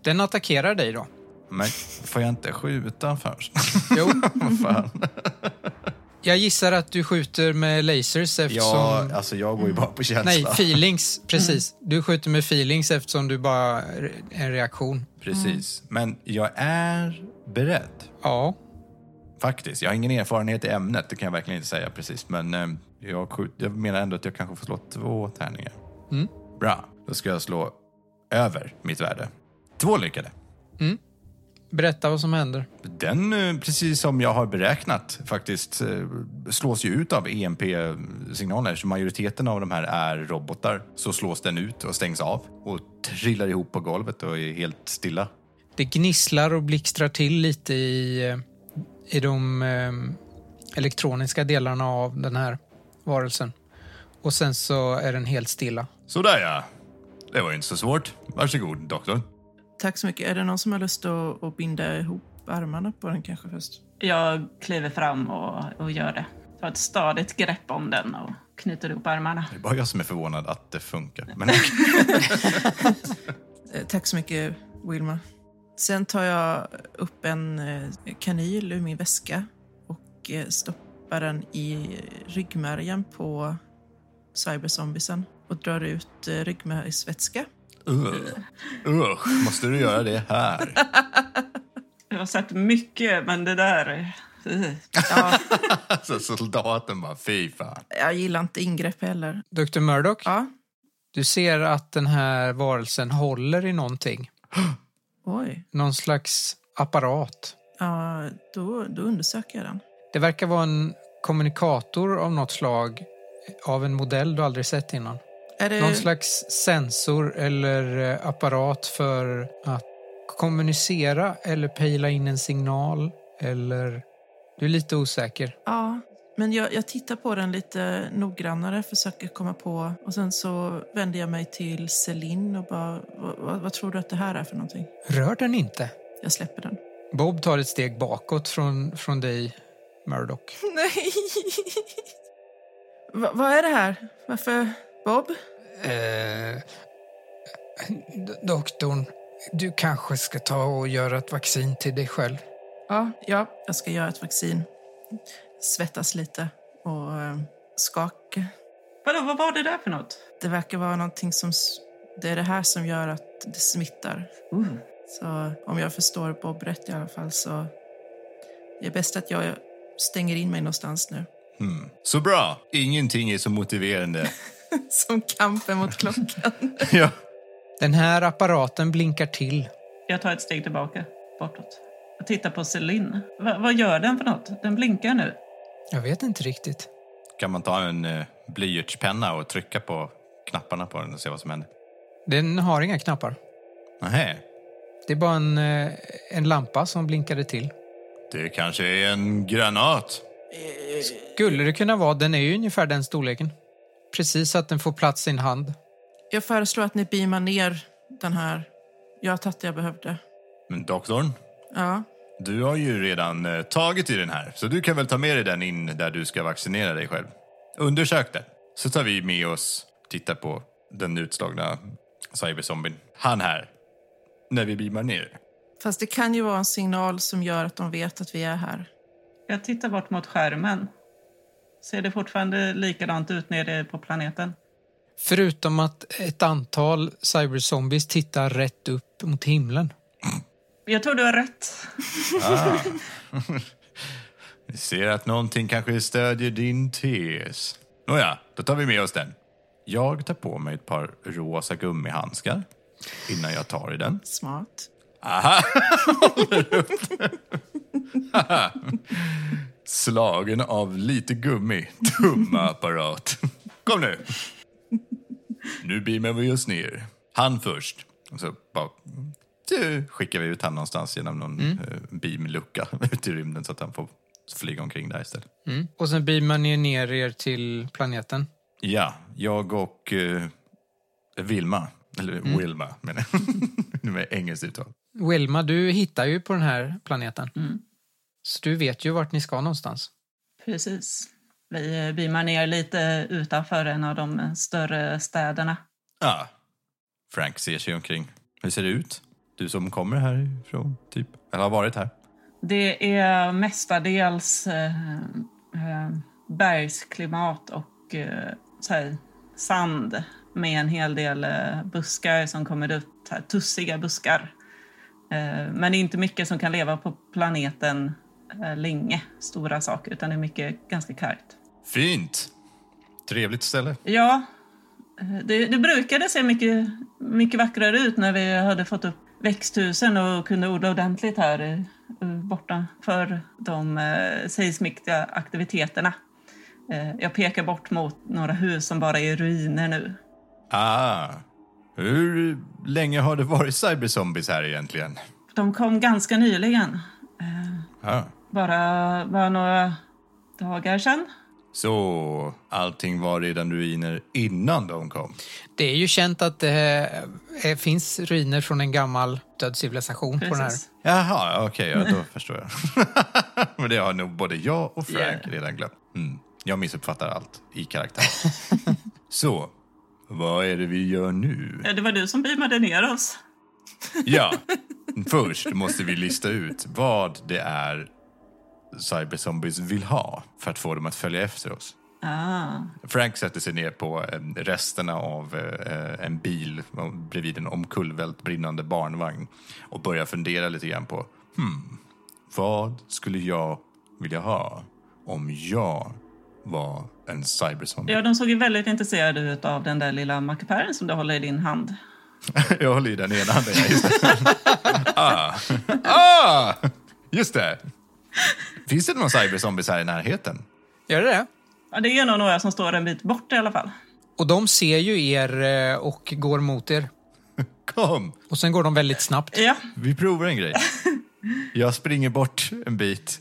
Den attackerar dig då. Men får jag inte skjuta först? Jo, Vad fan? jag gissar att du skjuter med lasers eftersom... Ja, alltså jag går ju bara på känsla. Nej, feelings. Precis. Du skjuter med feelings eftersom du bara är en reaktion. Precis. Men jag är beredd. Ja, Faktiskt. Jag har ingen erfarenhet i ämnet, det kan jag verkligen inte säga precis. Men eh, jag, skjut, jag menar ändå att jag kanske får slå två tärningar. Mm. Bra. Då ska jag slå över mitt värde. Två lyckade. Berätta vad som händer. Den, eh, precis som jag har beräknat, faktiskt eh, slås ju ut av EMP-signaler. Så majoriteten av de här är robotar. Så slås den ut och stängs av och trillar ihop på golvet och är helt stilla. Det gnisslar och blixtrar till lite i, eh, i de eh, elektroniska delarna av den här varelsen. Och sen så är den helt stilla. Sådär ja. Det var inte så svårt. Varsågod, doktor. Tack så mycket. Är det någon som har lust att, att binda ihop armarna på den kanske först? Jag kliver fram och, och gör det. Tar ett stadigt grepp om den och knyter ihop armarna. Det är bara jag som är förvånad att det funkar. Men Eh, Tack så mycket, Wilma. Sen tar jag upp en eh, kanyl ur min väska och eh, stoppar den i ryggmärgen på cyberzombiesen och drar ut ryggmärgsvätska. Ugh. Usch, måste du göra det här? Jag har sett mycket, men det där... uh. Ja, Alltså soldaten bara, fy fan. jag gillar inte ingrepp heller. Dr. Murdoch, Ja, du ser att den här varelsen håller i någonting. oj. Någon slags apparat. Ja, då, då undersöker jag den. Det verkar vara en kommunikator av något slag av en modell du aldrig sett innan. Är det... Någon slags sensor eller eh, apparat för att kommunicera eller pejla in en signal eller... Du är lite osäker. Ja, men jag, jag tittar på den lite noggrannare, försöker komma på... Och sen så vänder jag mig till Celine och bara, vad, vad, vad tror du att det här är för någonting? Rör den inte. Jag släpper den. Bob tar ett steg bakåt från, från dig, Murdoch. Nej! Va, vad är det här? Varför? Bob? Eh, doktorn, du kanske ska ta och göra ett vaccin till dig själv. Ja, ja, jag ska göra ett vaccin. Svettas lite och eh, skaka. Vadå, vad var det där för något? Det verkar vara någonting som... Det är det här som gör att det smittar. Uh. Så om jag förstår Bob rätt i alla fall så... Det är bäst att jag stänger in mig någonstans nu. Hmm. Så bra. Ingenting är så motiverande. Som kampen mot klockan. ja. Den här apparaten blinkar till. Jag tar ett steg tillbaka, bortåt. Jag tittar på Celine. Va, vad gör den för något? Den blinkar nu. Jag vet inte riktigt. Kan man ta en eh, blyertspenna och trycka på knapparna på den och se vad som händer? Den har inga knappar. Nähä. Det är bara en, eh, en lampa som blinkade till. Det kanske är en granat. Skulle det kunna vara, den är ju ungefär den storleken. Precis så att den får plats i en hand. Jag föreslår att ni beamar ner den här. Jag har tagit det jag behövde. Men doktorn, Ja, du har ju redan eh, tagit i den här. Så du kan väl ta med dig den in där du ska vaccinera dig själv. Undersök den. Så tar vi med oss, tittar på den utslagna cyberzombien. Han här. När vi beamar ner. fast det kan ju vara en signal som gör att de vet att vi är här. Jag tittar bort mot skärmen. Ser det fortfarande likadant ut nere på planeten? Förutom att ett antal cyberzombies tittar rätt upp mot himlen. Jag tror du har rätt. Ah. Vi ser att någonting kanske stödjer din tes. Nåja, då tar vi med oss den. Jag tar på mig ett par rosa gummihandskar innan jag tar i den. Smart. Aha! Håller upp. Slagen av lite gummi. Dumma apparat. Kom nu. Nu beamar vi oss ner. Han först. Och så bara du, skickar vi ut han någonstans genom någon mm. beamlucka ut i rymden så att han får flyga omkring där istället. Mm. Och sen beamar ni ner er till planeten. Ja, jag och uh, Vilma Eller Wilma, menar jag. Med engelskt uttal. Wilma, du hittar ju på den här planeten. Mm. Så du vet ju vart ni ska någonstans. Precis. Vi eh, beamar ner lite utanför en av de större städerna. Ja. Frank ser sig omkring. Hur ser det ut? Du som kommer härifrån, typ. Eller har varit här. Det är mestadels eh, eh, bergsklimat och eh, så här, sand med en hel del eh, buskar som kommer så här, tussiga buskar. Eh, men det är inte mycket som kan leva på planeten eh, länge, stora saker, utan det är mycket ganska kargt. Fint! Trevligt ställe. Ja, eh, det, det brukade se mycket, mycket vackrare ut när vi hade fått upp växthusen och kunde odla ordentligt här eh, borta för de eh, seismiska aktiviteterna. Eh, jag pekar bort mot några hus som bara är ruiner nu. Ah. Hur länge har det varit cyberzombies här egentligen? De kom ganska nyligen, eh, Ah. Bara, bara några dagar sedan. Så allting var redan ruiner innan de kom? Det är ju känt att det eh, finns ruiner från en gammal död civilisation på den här. Precis. Jaha, okej, ja, då förstår jag. Men det har nog både jag och Frank Yeah. redan glömt. Mm. Jag missuppfattar allt i karaktär. Så, vad är det vi gör nu? Ja, det var du som beamade ner oss. Ja, först måste vi lista ut vad det är cyberzombies vill ha för att få dem att följa efter oss. Ah, Frank sätter sig ner på eh, resterna av eh, en bil bredvid en omkullvält brinnande barnvagn och börjar fundera lite grann på hmm, vad skulle jag vilja ha om jag var en cyberzombie? ja, de såg ju väldigt intresserade ut av den där lilla mackapären som du håller i din hand. Jag håller i den ena handen. ja, Just det. ah. ah! Just det. Finns det någon cyberzombies här i närheten? Gör det det? Ja, det är nog några som står en bit bort i alla fall. Och de ser ju er eh, och går mot er. Kom, Och sen går de väldigt snabbt. Ja, vi provar en grej. Jag springer bort en bit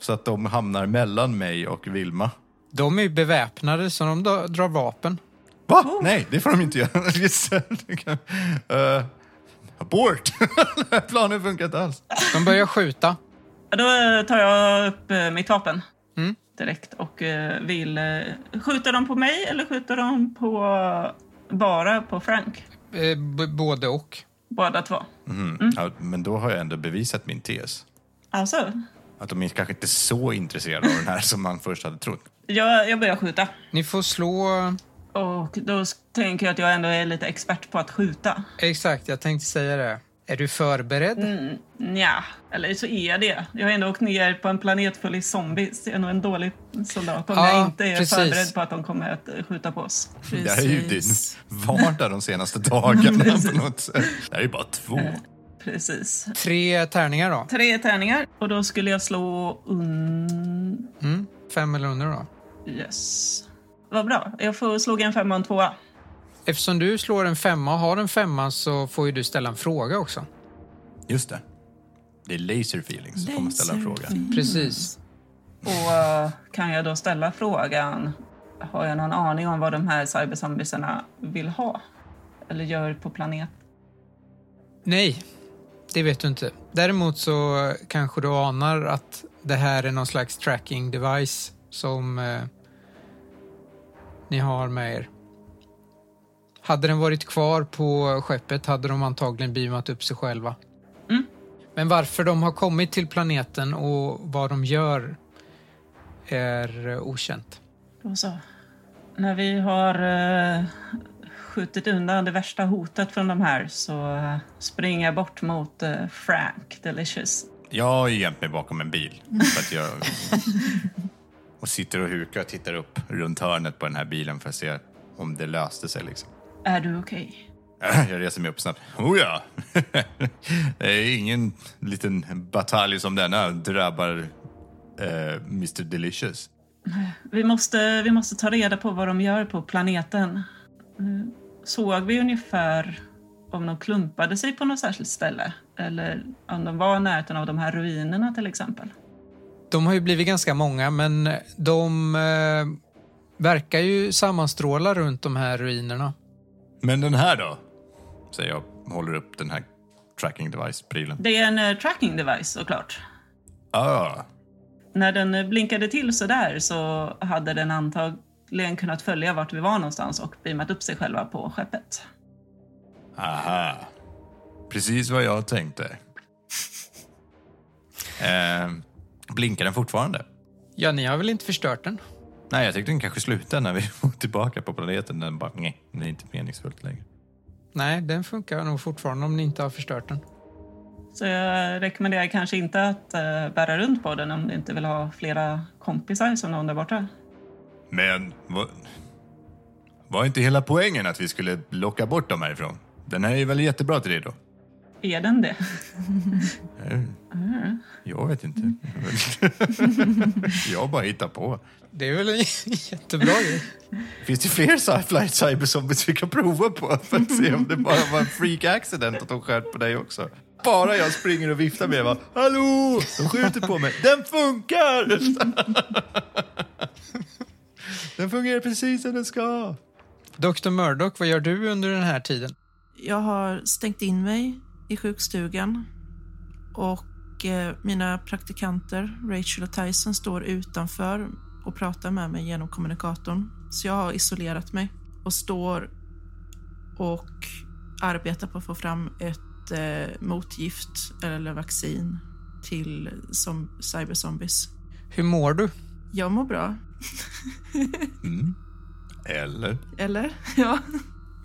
så att de hamnar mellan mig och Vilma. De är ju beväpnade så de dra- drar vapen. Va? Nej, det får de inte göra. Eh, abort! Planen funkar inte alls. De börjar skjuta. Då tar jag upp eh, mitt vapen Mm. direkt och eh, vill... eh, Skjuter de på mig eller skjuter de på bara på Frank? Eh, b- både och. Båda två. Mm. Ja, men då har jag ändå bevisat min tes. Alltså, Att de är kanske inte så intresserade av den här som man först hade trott. jag, jag börjar skjuta. Ni får slå... Och då tänker jag att jag ändå är lite expert på att skjuta. Exakt, jag tänkte säga det. Är du förberedd? Mm, ja, eller så är jag det. Jag har ändå åkt ner på en planet full i zombies. Jag är nog en dålig soldat om Ja, jag inte är precis. förberedd på att de kommer att eh, skjuta på oss. Det här är ju din Precis. vardag de senaste dagarna på något sätt. Det här är bara två. Precis. Tre tärningar då. Tre tärningar och då skulle jag slå un... Mm. Fem eller under då. Yes. Vad bra. Jag får slå en femma och en tvåa. Eftersom du slår en femma och har en femma så får ju du ställa en fråga också. Just det. Det är laser feelings. Så får man ställa en fråga. Precis. Och eh, kan jag då ställa frågan, har jag någon aning om vad de här cyberzombiesarna vill ha? Eller gör på planet? Nej, det vet du inte. Däremot så kanske du anar att det här är någon slags tracking device som eh, ni har med er. Hade den varit kvar på skeppet hade de antagligen beamat upp sig själva. Mm. Men varför de har kommit till planeten och vad de gör är eh, okänt. Då så. När vi har eh, skjutit undan det värsta hotet från de här så eh, springer jag bort mot eh, Frank Delicious. Jag har ju gömt mig bakom en bil. För att jag... Och sitter och hukar och tittar upp runt hörnet på den här bilen för att se om det löste sig. Liksom. Är du okej? Jag reser mig upp snabbt. Oh ja! Det är ingen liten batalj som denna drabbar eh, Mr Delicious. Vi måste, vi måste ta reda på vad de gör på planeten. Eh, Såg vi ungefär om de klumpade sig på något särskilt ställe? Eller om de var i närheten av de här ruinerna till exempel? De har ju blivit ganska många, men de eh, verkar ju sammanstråla runt de här ruinerna. Men den här då? säger jag. Håller upp den här tracking device-prylen. Det är en eh, tracking device såklart. Ah, När den eh, blinkade till så där så hade den antagligen kunnat följa vart vi var någonstans och beamat upp sig själva på skeppet. aha. Precis vad jag tänkte. Eh, blinkar den fortfarande? Ja, ni har väl inte förstört den? Nej, jag tyckte den kanske slutade när vi var tillbaka på planeten. Den bara, nej, det är inte meningsfullt längre. Nej, den funkar nog fortfarande om ni inte har förstört den. Så jag rekommenderar kanske inte att eh, bära runt på den om du inte vill ha flera kompisar som någon där borta. Men vad, var inte hela poängen att vi skulle locka bort dem härifrån? Den här är väl jättebra till det då? Är den det? Eh, Jag vet inte. jag bara hittar på. Det är väl en jättebra grej. Finns det fler sci-flight cyberzombies vi kan prova på för att se om det bara var en freak accident att de sköt på dig också? Bara jag springer och viftar med va? Hallå! De skjuter på mig. Den funkar! Den fungerar precis som den ska. Dr. Murdoch, vad gör du under den här tiden? Jag har stängt in mig i sjukstugan och eh, mina praktikanter, Rachel och Tyson, står utanför och pratar med mig genom kommunikatorn. Så jag har isolerat mig och står och arbetar på att få fram ett eh, motgift eller vaccin till som cyberzombies. Hur mår du? Jag mår bra. Eller? Eller? Ja.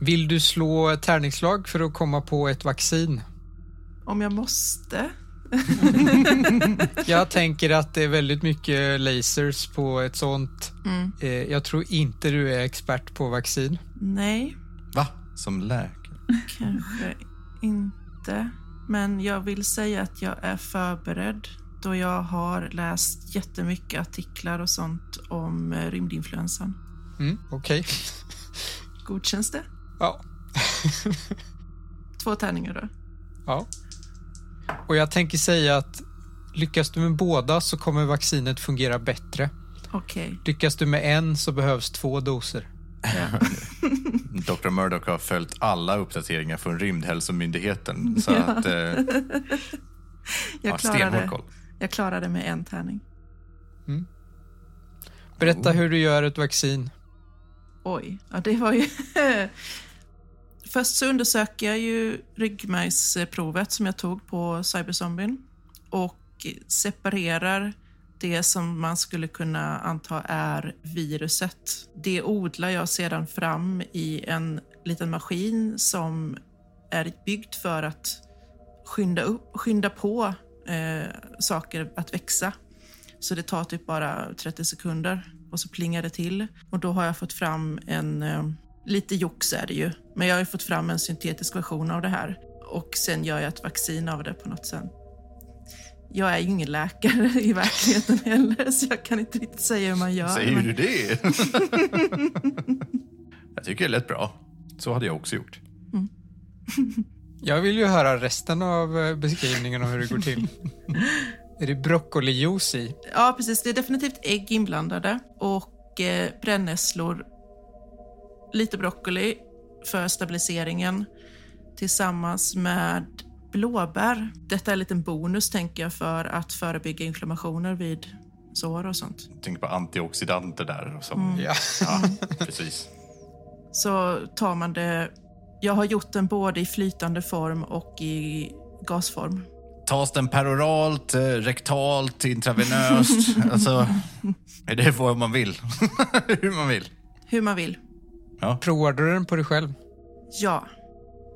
Vill du slå tärningslag för att komma på ett vaccin? Om jag måste. Jag tänker att det är väldigt mycket lasers på ett sånt. Mm. Eh, Jag tror inte du är expert på vaccin. Nej, Va? Som läkare? Kanske inte. Men jag vill säga att jag är förberedd då jag har läst jättemycket artiklar och sånt om eh, rymdinfluensan. Mm, Okej. Godkänns det? Ja. Två tärningar då. ja. Och jag tänker säga att lyckas du med båda så kommer vaccinet fungera bättre. Okej. Lyckas du med en så behövs två doser. Ja. Dr. Murdoch har följt alla uppdateringar från Rymdhälsomyndigheten. Så att... Eh, Jag, klarade, koll. jag klarade med en tärning. Berätta hur du gör ett vaccin. Oj, ja det var ju... Först så undersöker jag ju ryggmärgsprovet som jag tog på cyberzombien och separerar det som man skulle kunna anta är viruset. Det odlar jag sedan fram i en liten maskin som är byggd för att skynda, upp, skynda på eh, saker att växa. Så det tar typ bara 30 sekunder och så plingar det till. Och då har jag fått fram en, eh, lite jox är det ju, men jag har ju fått fram en syntetisk version av det här. Och sen gör jag ett vaccin av det på något sätt. Jag är ju ingen läkare i verkligheten heller, så jag kan inte riktigt säga hur man gör. Säger men- du det? jag tycker det lät bra. Så hade jag också gjort. Jag vill ju höra resten av eh, beskrivningen av hur det går till. är det broccolijuice i? Ja, precis. Det är definitivt ägg inblandade och eh, brännässlor, lite broccoli för stabiliseringen tillsammans med blåbär. Detta är en liten bonus, tänker jag, för att förebygga inflammationer vid sår och sånt. Tänk på antioxidanter där. Och som, Ja. ja, precis. Så tar man det... Jag har gjort den både i flytande form och i gasform. Tas den peroralt, eh, rektalt, intravenöst? alltså, är det vad man vill? Hur man vill? Hur man vill. Provar du den på dig själv? Ja.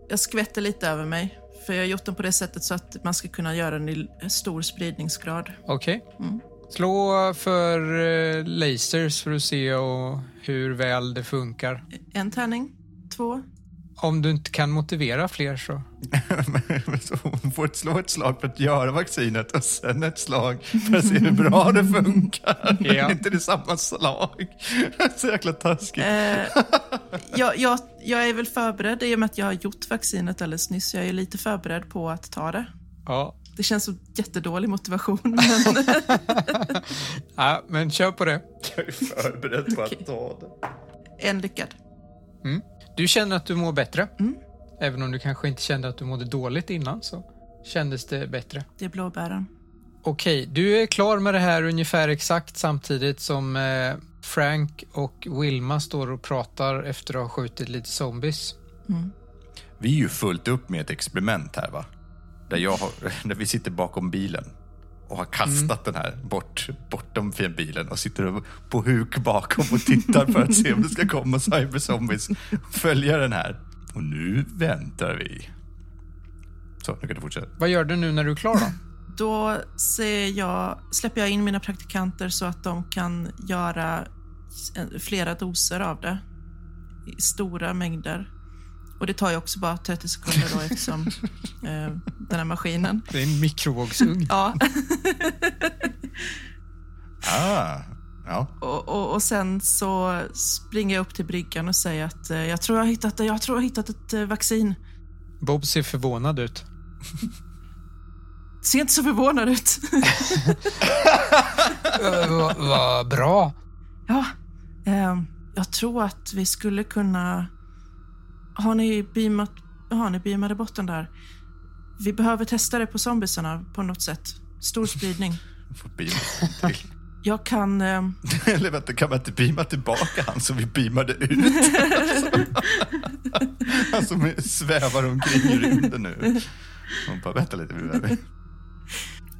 Jag skvätter lite över mig. För jag har gjort den på det sättet så att man ska kunna göra den i stor spridningsgrad. Okej. Mm. Slå för eh, lasers för att se och hur väl det funkar. En tärning, två. Om du inte kan motivera fler så... Så hon får ett slå ett slag för att göra vaccinet och sen ett slag för att se hur bra det funkar. Ja. Är inte det samma slag? Så jäkla taskigt. Eh, jag, jag, jag är väl förberedd i och med att jag har gjort vaccinet alldeles nyss. Jag är lite förberedd på att ta det. Ja. Det känns som jättedålig motivation. Men ja, men kör på det. Jag är förberedd på att ta det. en lyckad. Du känner att du mår bättre. Mm. Även om du kanske inte kände att du mådde dåligt innan så kändes det bättre. Det är blåbären. Okej, du är klar med det här ungefär exakt samtidigt som eh, Frank och Wilma står och pratar efter att ha skjutit lite zombies. Vi är ju fullt upp med ett experiment här va? Där, jag har, där vi sitter bakom bilen och har kastat den här bort, bortom bilen och sitter på huk bakom och tittar för att se om det ska komma cyberzombies och följa den här. Och nu väntar vi. Så, nu kan du fortsätta. Vad gör du nu när du är klar då? Då ser jag, släpper jag in mina praktikanter så att de kan göra flera doser av det i stora mängder. Och det tar ju också bara 30 sekunder då eftersom eh, den här maskinen. Det är en mikrovågsugn. Ja, Ah, ja. och, och, och sen så springer jag upp till bryggan och säger att eh, jag tror jag har hittat, jag tror jag har hittat ett eh, vaccin. Bob ser förvånad ut. Ser inte så förvånad ut. Vad va bra. Ja, eh, jag tror att vi skulle kunna... Har ni beamat, har ni beamade bort den där? Vi behöver testa det på zombiesarna på något sätt. Stor spridning. Jag kan... Eh, Eller vänta, kan man inte beama tillbaka han som vi beamade ut? han som svävar omkring i rymden nu. Hon bara, vänta lite,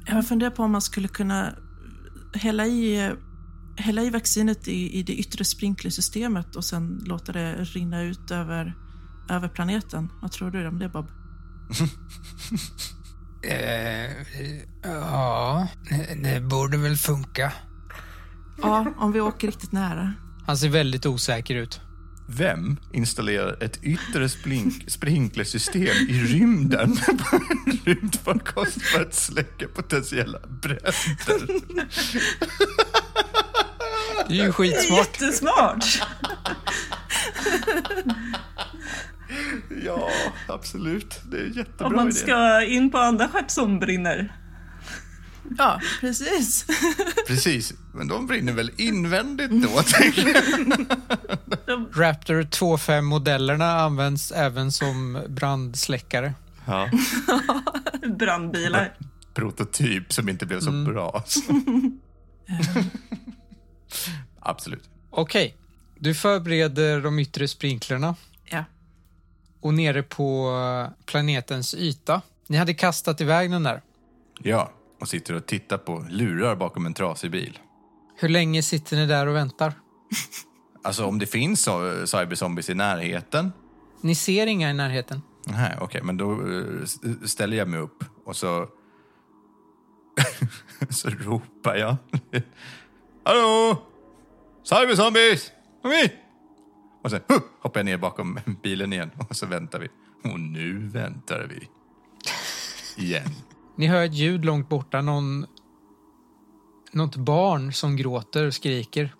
jag funderar på om man skulle kunna hälla i, hälla i vaccinet i, i det yttre sprinklersystemet och sen låta det rinna ut över, över planeten. Vad tror du om det, Bob? Eh, ja, det, borde väl funka. Ja, om vi åker riktigt nära. Han ser väldigt osäker ut. Vem installerar ett yttre sprinklersystem i rymden på en rymdfarkost för att släcka potentiella bränder? Det är ju skitsmart. Jättesmart! Ja, absolut. Det är en jättebra Om man idé. ska in på andra skepp som brinner. Ja, precis. Precis, men de brinner väl invändigt då, tänker jag. Raptor 2.5-modellerna används även som brandsläckare. Ja, Brandbilar. prototyp som inte blev så bra. absolut. Okej, du förbereder de yttre sprinklerna. Och nere på planetens yta. Ni hade kastat iväg den där. Ja, och sitter och tittar på lurar bakom en trasig bil. Hur länge sitter ni där och väntar? Alltså om det finns så- cyberzombies i närheten. Ni ser inga i närheten. Nej, okej, men då eh, s- ställer jag mig upp och så... så ropar jag. Hallå! Cyberzombies! Kom hit! Och sen huh, hoppar jag ner bakom bilen igen och så väntar vi. Och nu väntar vi. Igen. Ni hör ett ljud långt borta, någon... Något barn som gråter och skriker.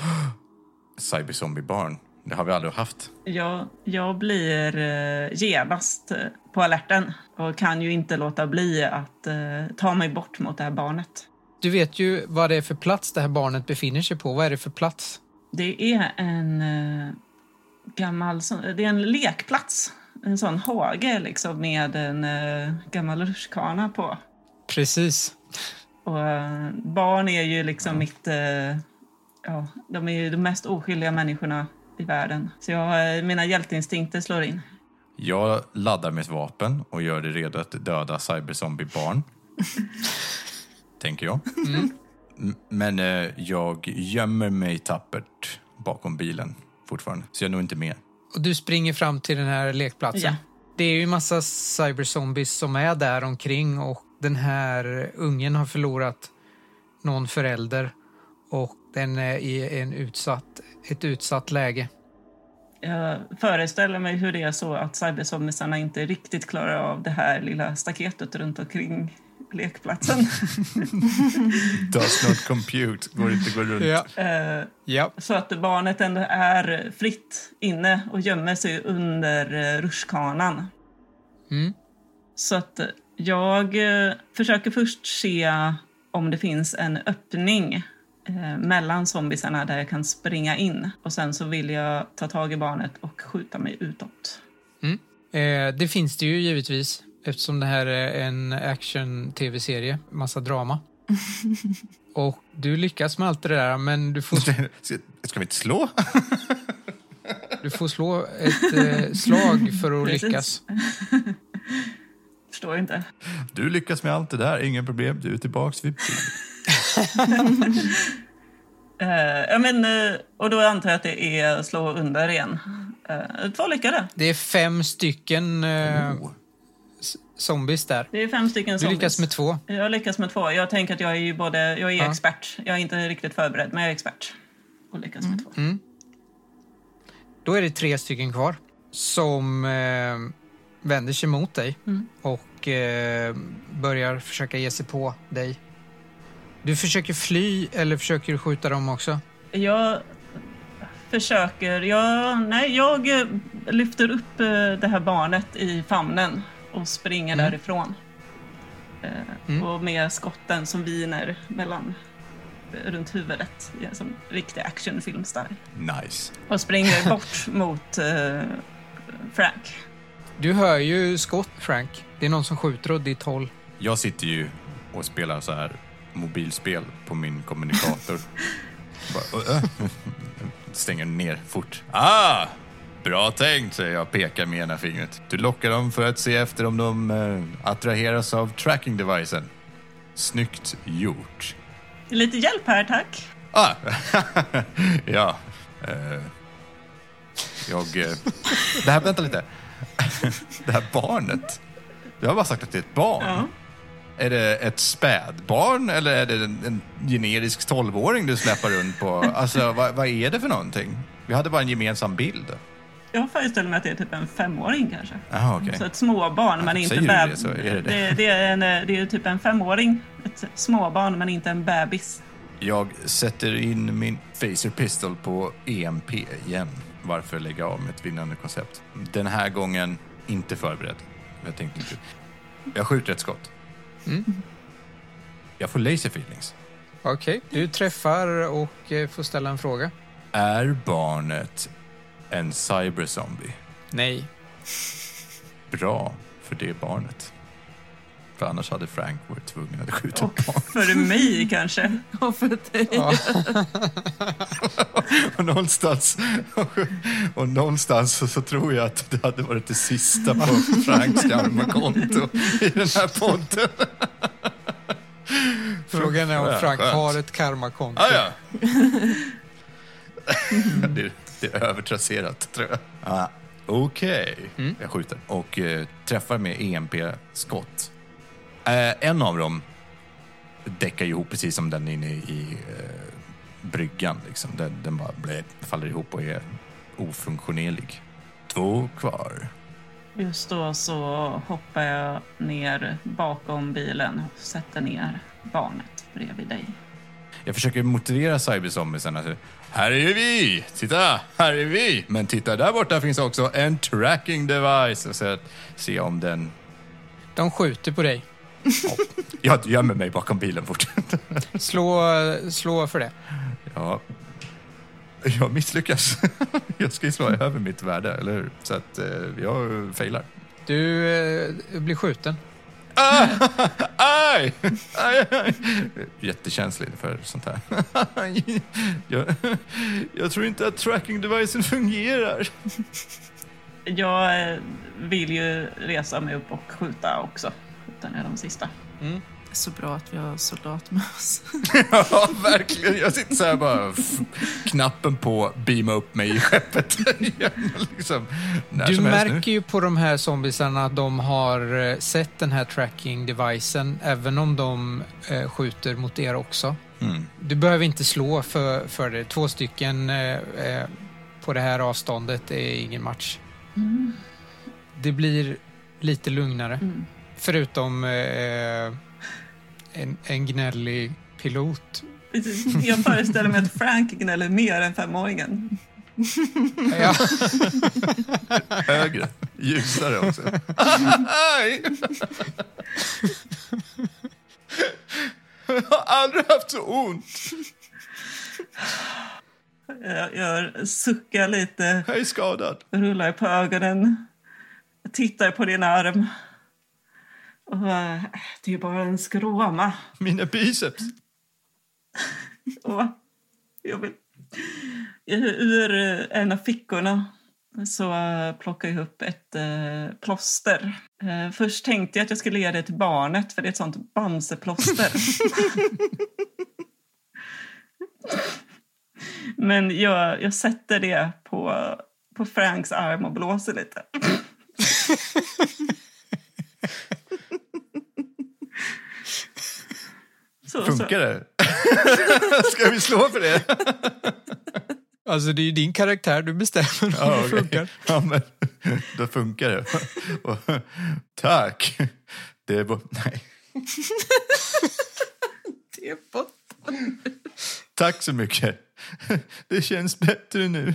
Cyberzombiebarn. Det har vi aldrig haft. Jag, jag blir eh, genast eh, på alerten och kan ju inte låta bli att eh, ta mig bort mot det här barnet. Du vet ju vad det är för plats det här barnet befinner sig på. Vad är det för plats? Det är en eh, gammal det är en lekplats. En sån hage liksom med en eh, gammal rutschkana på. Precis. Och eh, barn är ju liksom mitt... Eh, ja, de är ju de mest oskyldiga människorna i världen. Så jag, mina hjälteinstinkter slår in. Jag laddar med ett vapen och gör det redo att döda cyberzombiebarn. Tänker jag. M- Men eh, jag gömmer mig tappert bakom bilen fortfarande. Så jag är nog inte med. Och du springer fram till den här lekplatsen. Ja. Det är ju en massa cyberzombies som är där omkring och den här ungen har förlorat någon förälder och den är i en utsatt, ett utsatt läge. Jag föreställer mig hur det är så att cyberzombiesarna inte riktigt klarar av det här lilla staketet runt omkring lekplatsen. Does not compute. Går inte gå runt. Ja. Eh, ja. så att barnet ändå är fritt inne och gömmer sig under eh, rutschkanan. Mm. Så att jag eh, försöker först se om det finns en öppning mellan zombiesarna där jag kan springa in. Och sen så vill jag ta tag i barnet och skjuta mig utåt. Eh, det finns det ju givetvis eftersom det här är en action-tv-serie, massa drama. Och du lyckas med allt det där, men du får, Ska vi inte slå? du får slå ett eh, slag för att Precis. lyckas. Förstår inte. Du lyckas med allt det där, inga problem. Du är tillbaks vid Eh, ja, men, eh, och då antar jag att det är slå under igen. Eh, två lyckade. Det är fem stycken Oh. Zombies där. Det är fem stycken Du zombies. lyckas med två. Jag lyckas med två. Jag tänker att jag är ju både, jag är Ja. expert. Jag är inte riktigt förberedd, men jag är expert. Och lyckas med två. Då är det tre stycken kvar som eh, vänder sig mot dig Mm. och eh, börjar försöka ge sig på dig. Du försöker fly eller försöker du skjuta dem också? Jag försöker... Jag, nej, jag eh, lyfter upp eh, det här barnet i famnen och springer Mm. därifrån. Eh, Mm. Och med skotten som viner mellan, eh, runt huvudet. Som riktig actionfilmstyle. Nice. Och springer bort mot eh, Frank. Du hör ju skott, Frank. Det är någon som skjuter åt ditt håll. Jag sitter ju och spelar så här mobilspel på min kommunikator. Bara, äh, Stänger ner fort. Ah! Bra tänkt, säger jag och pekar med ena fingret. Du lockar dem för att se efter om de eh, attraheras av tracking-devicen. Snyggt gjort. Lite hjälp här, tack. Ah! ja. Eh, jag... Eh, det här, vänta lite. det här barnet. Du har bara sagt att det är ett barn. Ja. Är det ett spädbarn eller är det en, en generisk tolvåring du släpar runt på? Alltså, vad, vad är det för någonting? Vi hade bara en gemensam bild. Jag föreställer mig att det är typ en femåring kanske. Jaha, okej. Så ett småbarn, men inte säger du beb- det det det. det. Är en, det är typ en femåring. Ett småbarn, men inte en bebis. Jag sätter in min Phaser Pistol på EMP igen. Varför lägga av med ett vinnande koncept? Den här gången inte förberedd. Jag tänkte inte. Jag skjuter ett skott. Mm. Jag får laser feelings. Okej, du träffar och eh, får ställa en fråga. Är barnet en cyberzombie? Nej. Bra för det barnet. För annars hade Frank varit tvungen att skjuta Och barn. för mig kanske. Och för dig. Ja. Och någonstans, och någonstans så, så tror jag att det hade varit det sista på Franks gamla konto i den här podden. Frågan är om Frank har ett karmakonto. Ah, ja. Det, är övertrasserat, tror jag. Ah, Okej, jag skjuter och eh, träffar med EMP-skott. Eh, en av dem däckar ihop precis som den inne i eh, bryggan. Liksom. Den, den bara blä, faller ihop och är ofunktionerlig. Två kvar. Just då så hoppar jag ner bakom bilen och sätter ner barnet bredvid dig. Jag försöker motivera cyberzombiesarna. till, Här är vi! Titta, här är vi! Men titta, där borta finns också en tracking device. Så att se om den... De skjuter på dig. Jag gömmer mig bakom bilen fort. Slå, slå för det. ja. Jag misslyckas. Jag ska ju slå över mitt värde, eller hur? Så att eh, jag failar. Du eh, blir skjuten. Ah! Aj! Aj, aj! Jättekänslig för sånt här. Jag, jag tror inte att tracking devicen fungerar. Jag eh, vill ju resa mig upp och skjuta också. Skjuta ner de sista. Är så bra att vi har soldat med oss. Ja, verkligen. Jag sitter så här bara, f- knappen på, beama upp mig i skeppet. Liksom, Du märker ju på de här zombiesarna att de har eh, sett den här tracking-devicen, även om de eh, skjuter mot er också. Mm. Du behöver inte slå för, för det. Två stycken eh, eh, på det här avståndet är ingen match. Det blir lite lugnare. Mm. Förutom eh, en, en gnällig pilot. Precis. Jag föreställer mig att Frank gnäller mer än femåringen. Ja, Högre, ljusare också. Jag har aldrig haft så ont. Jag, jag suckar lite, Jag är skadad. rullar på ögonen. Jag tittar på din arm. Och, eh, det är bara en skråma. Mina biceps. Och jag vill... Ur en av fickorna så plockar jag upp ett eh, plåster. Eh, först tänkte jag att jag skulle ge det till barnet för det är ett sånt Bamseplåster. Men jag, jag sätter det på, på Franks arm och blåser lite. Så, så. Funkar det? Ska vi slå för det? Alltså det är ju din karaktär, du bestämmer om Ja, det okej. funkar. Ja, men då funkar det. Och, tack. Det är bara... Nej. Det är bort. Tack så mycket. Det känns bättre nu.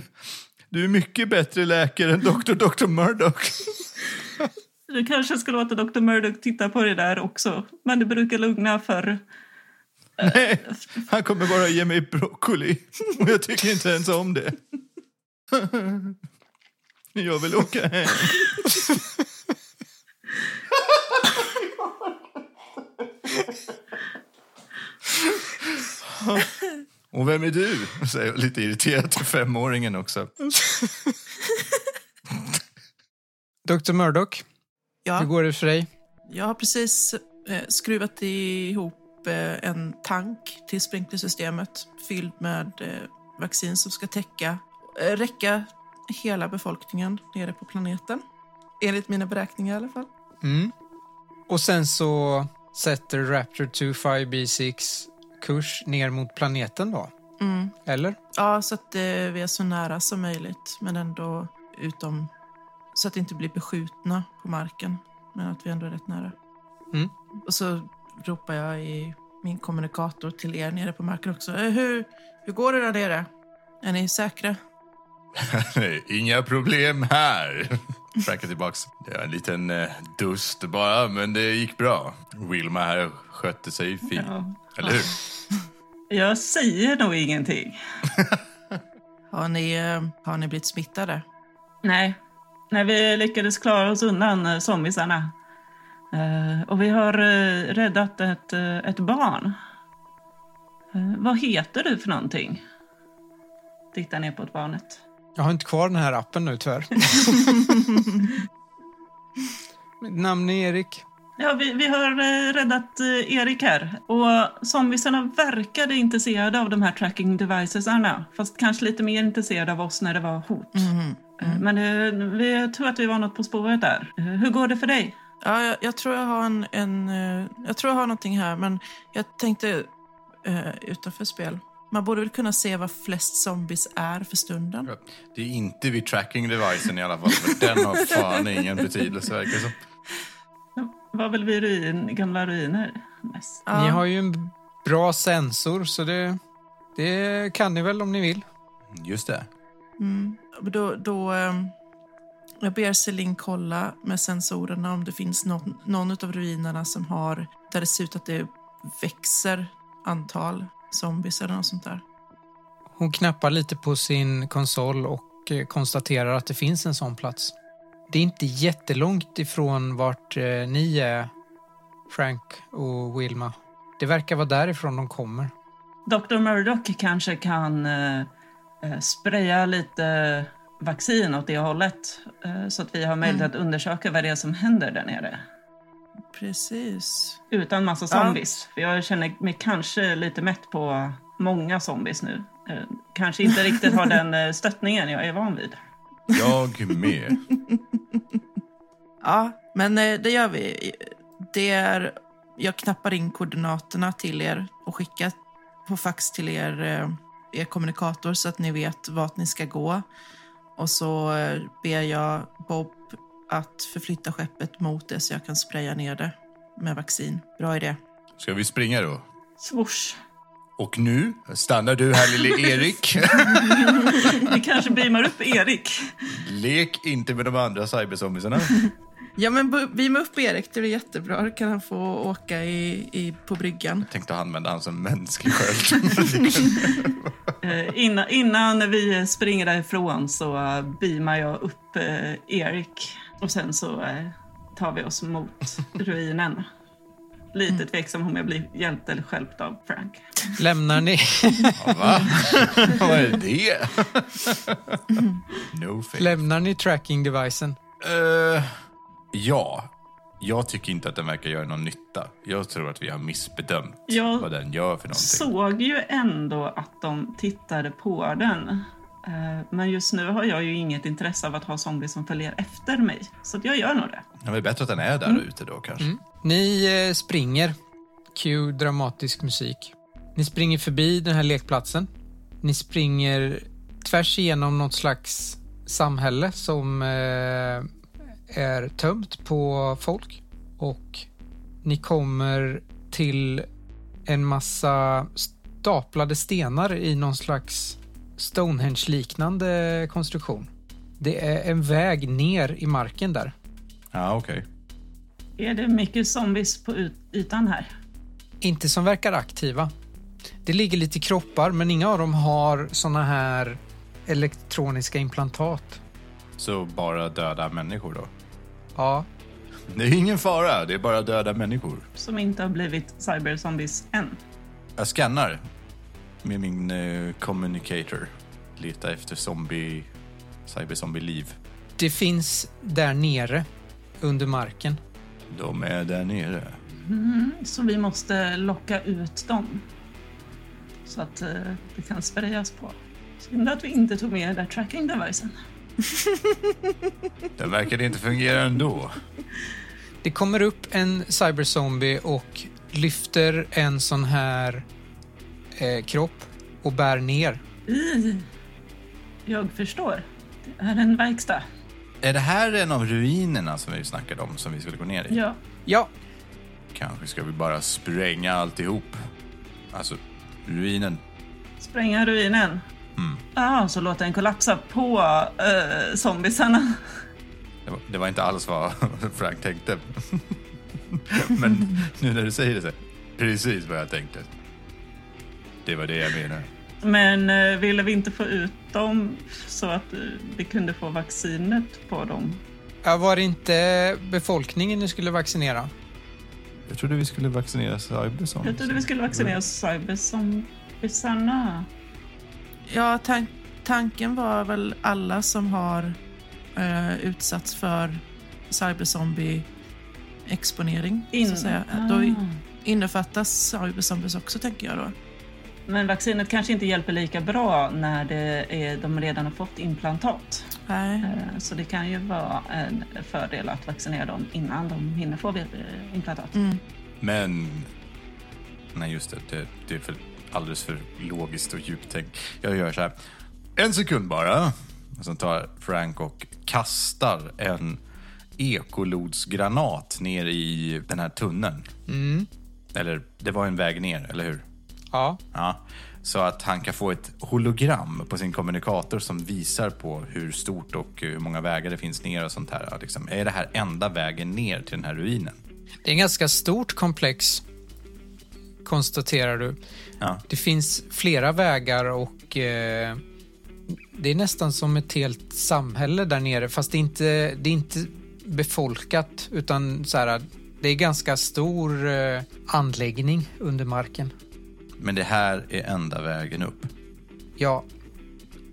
Du är mycket bättre läkare än Dr. Dr. Murdoch. Du kanske ska låta Dr. Murdoch titta på det där också. Men det brukar lugna för... Nej, han kommer bara ge mig broccoli. Och jag tycker inte ens om det. Jag vill åka hem. Och vem är du? säger jag lite irriterat till femåringen också. Dr. Murdoch, hur Ja, går det för dig? jag har precis eh, skruvat ihop eh, en tank till sprinklersystemet fylld med eh, vaccin som ska täcka, eh, räcka hela befolkningen nere på planeten. Enligt mina beräkningar i alla fall. Mm. Och sen så sätter Raptor 25B6 kurs ner mot planeten då? Mm. Eller? Ja, så att eh, vi är så nära som möjligt, men ändå utom... Så att det inte blir beskjutna på marken, men att vi ändå är rätt nära. Mm. Och så ropar jag i min kommunikator till er nere på marken också. Eh, hur, hur går det där nere? Är ni säkra? Nej, Inga problem här. Frank är tillbaks. Det är en liten eh, dust bara, men det gick bra. Wilma här skötte sig fint. Ja. Eller hur? Jag säger nog ingenting. Har ni, eh, har ni blivit smittade? Nej. Nej, vi lyckades klara oss undan eh, zombiesarna. Eh, och vi har eh, räddat ett, eh, ett barn. Vad heter du för någonting? Titta ner på barnet. Jag har inte kvar den här appen nu tyvärr. Mitt namn är Erik. Ja, vi, vi har eh, räddat eh, Erik här. Och zombiesarna verkade intresserade av de här tracking devicesarna. Fast kanske lite mer intresserade av oss när det var hot. Mhm. Eh, Men eh, vi tror att vi var något på spåret där. Hur går det för dig? Ja, jag, jag tror jag har en, en... eh, Jag tror jag har någonting här, men jag tänkte eh, utanför spel. Man borde väl kunna se vad flest zombies är för stunden. Det är inte vid tracking-devicen i alla fall, för den har fan ingen betydelse verkar det som. var väl vid ruin, gamla ruiner mest. Ja. Ni har ju en bra sensor så det, det kan ni väl om ni vill. Just det. Mm. Då, då, ehm, jag ber Celine kolla med sensorerna om det finns någon, någon av ruinerna som har, där det ser ut att det växer antal zombies eller något sånt där. Hon knappar lite på sin konsol och eh, konstaterar att det finns en sån plats. Det är inte jättelångt ifrån vart eh, ni är, Frank och Wilma. Det verkar vara därifrån de kommer. Dr. Murdoch kanske kan eh, eh, spraya lite vaccin åt det hållet. Eh, så att vi har möjlighet att undersöka vad det är som händer där nere. Precis. Utan massa Ja. zombies. För jag känner mig kanske lite mätt på många zombies nu. Eh, kanske inte riktigt har den eh, stöttningen jag är van vid. Jag med. Ja, men det gör vi. Det är, jag knappar in koordinaterna till er och skickar på fax till er, er kommunikator så att ni vet vart ni ska gå. Och så eh, ber jag Bob att förflytta skeppet mot det så jag kan spraya ner det med vaccin. Bra idé. Ska vi springa då? Swoosh. Och nu stannar du här lille Erik. Vi kanske beamar upp Erik. Lek inte med de andra cyberzombiesarna. Ja, men bu- beama upp Erik. Det blir jättebra. Då kan han få åka i, i, på bryggan. Tänkte använda han som mänsklig sköld. Innan, innan vi springer därifrån så beamar jag upp eh, Erik. Och sen så eh, tar vi oss mot ruinen. Lite tveksam om jag blir hjälpt eller stjälpt av Frank. Lämnar ni, Va? Vad är det? no face. lämnar ni tracking-devicen? Eh, ja. Jag tycker inte att den verkar göra någon nytta. Jag tror att vi har missbedömt Jag vad den gör för någonting. såg ju ändå att de tittade på den. Eh, Men just nu har jag ju inget intresse av att ha zombies som följer efter mig. Så att jag gör nog det. Det är bättre att den är där ute då kanske. Ni eh, springer. Cue dramatisk musik. Ni springer förbi den här lekplatsen. Ni springer tvärs igenom något slags samhälle som eh, är tömt på folk. Och ni kommer till en massa staplade stenar i någon slags Stonehenge-liknande konstruktion. Det är en väg ner i marken där. Ja, okej. Är det mycket zombies på ytan här? Inte som verkar aktiva. Det ligger lite kroppar, men inga av dem har såna här elektroniska implantat. Så bara döda människor då? Ja, Det är ingen fara, det är bara döda människor. Som inte har blivit cyberzombies än. Jag scannar med min eh, communicator. Letar efter zombie, cyberzombie-liv. det finns där nere under marken. De är där nere. Så vi måste locka ut dem. Så att eh, det kan sprayas på. Synd att vi inte tog med den där tracking devicen. Den verkade inte fungera ändå. Det kommer upp en cyberzombie och lyfter en sån här eh, kropp och bär ner. I. Jag förstår. Det är en verkstad. Är det här en av ruinerna som vi snackade om som vi skulle gå ner i? Ja. Ja, Kanske ska vi bara spränga alltihop. Alltså, ruinen. Spränga ruinen. Mm. Ja, så låta den kollapsa på uh, zombiesarna. Det var, det var inte alls vad Frank tänkte. Men nu när du säger det så, precis vad jag tänkte. Det var det jag menade. Men uh, ville vi inte få ut dem så att vi kunde få vaccinet på dem? Ja, var det inte befolkningen ni skulle vaccinera? Jag trodde vi skulle vaccinera cyberzombies. Jag trodde vi skulle vaccinera cyberzombiesarna. Ja, tan tanken var väl alla som har eh, utsatts för cyberzombie-exponering. så In- att säga. Då Ah. innefattas cyberzombies också, tänker jag då. Men vaccinet kanske inte hjälper lika bra när det är, de redan har fått implantat. Nej. Eh, Så det kan ju vara en fördel att vaccinera dem innan de hinner få implantat. Mm. Men... Nej, just det. Det, det är för, alldeles för logiskt och djupt tänkt. Jag gör så här. En sekund bara. Och sen tar Frank och kastar en ekolodsgranat ner i den här tunneln. Eller, det var en väg ner, eller hur? Ja. Ja, så att han kan få ett hologram på sin kommunikator som visar på hur stort och hur många vägar det finns ner och sånt här. Liksom. Är det här enda vägen ner till den här ruinen? Det är ett ganska stort komplex, konstaterar du. Ja. Det finns flera vägar och eh, det är nästan som ett helt samhälle där nere. Fast det är inte, det är inte befolkat utan så här, det är ganska stor eh, anläggning under marken. Men det här är enda vägen upp. Ja,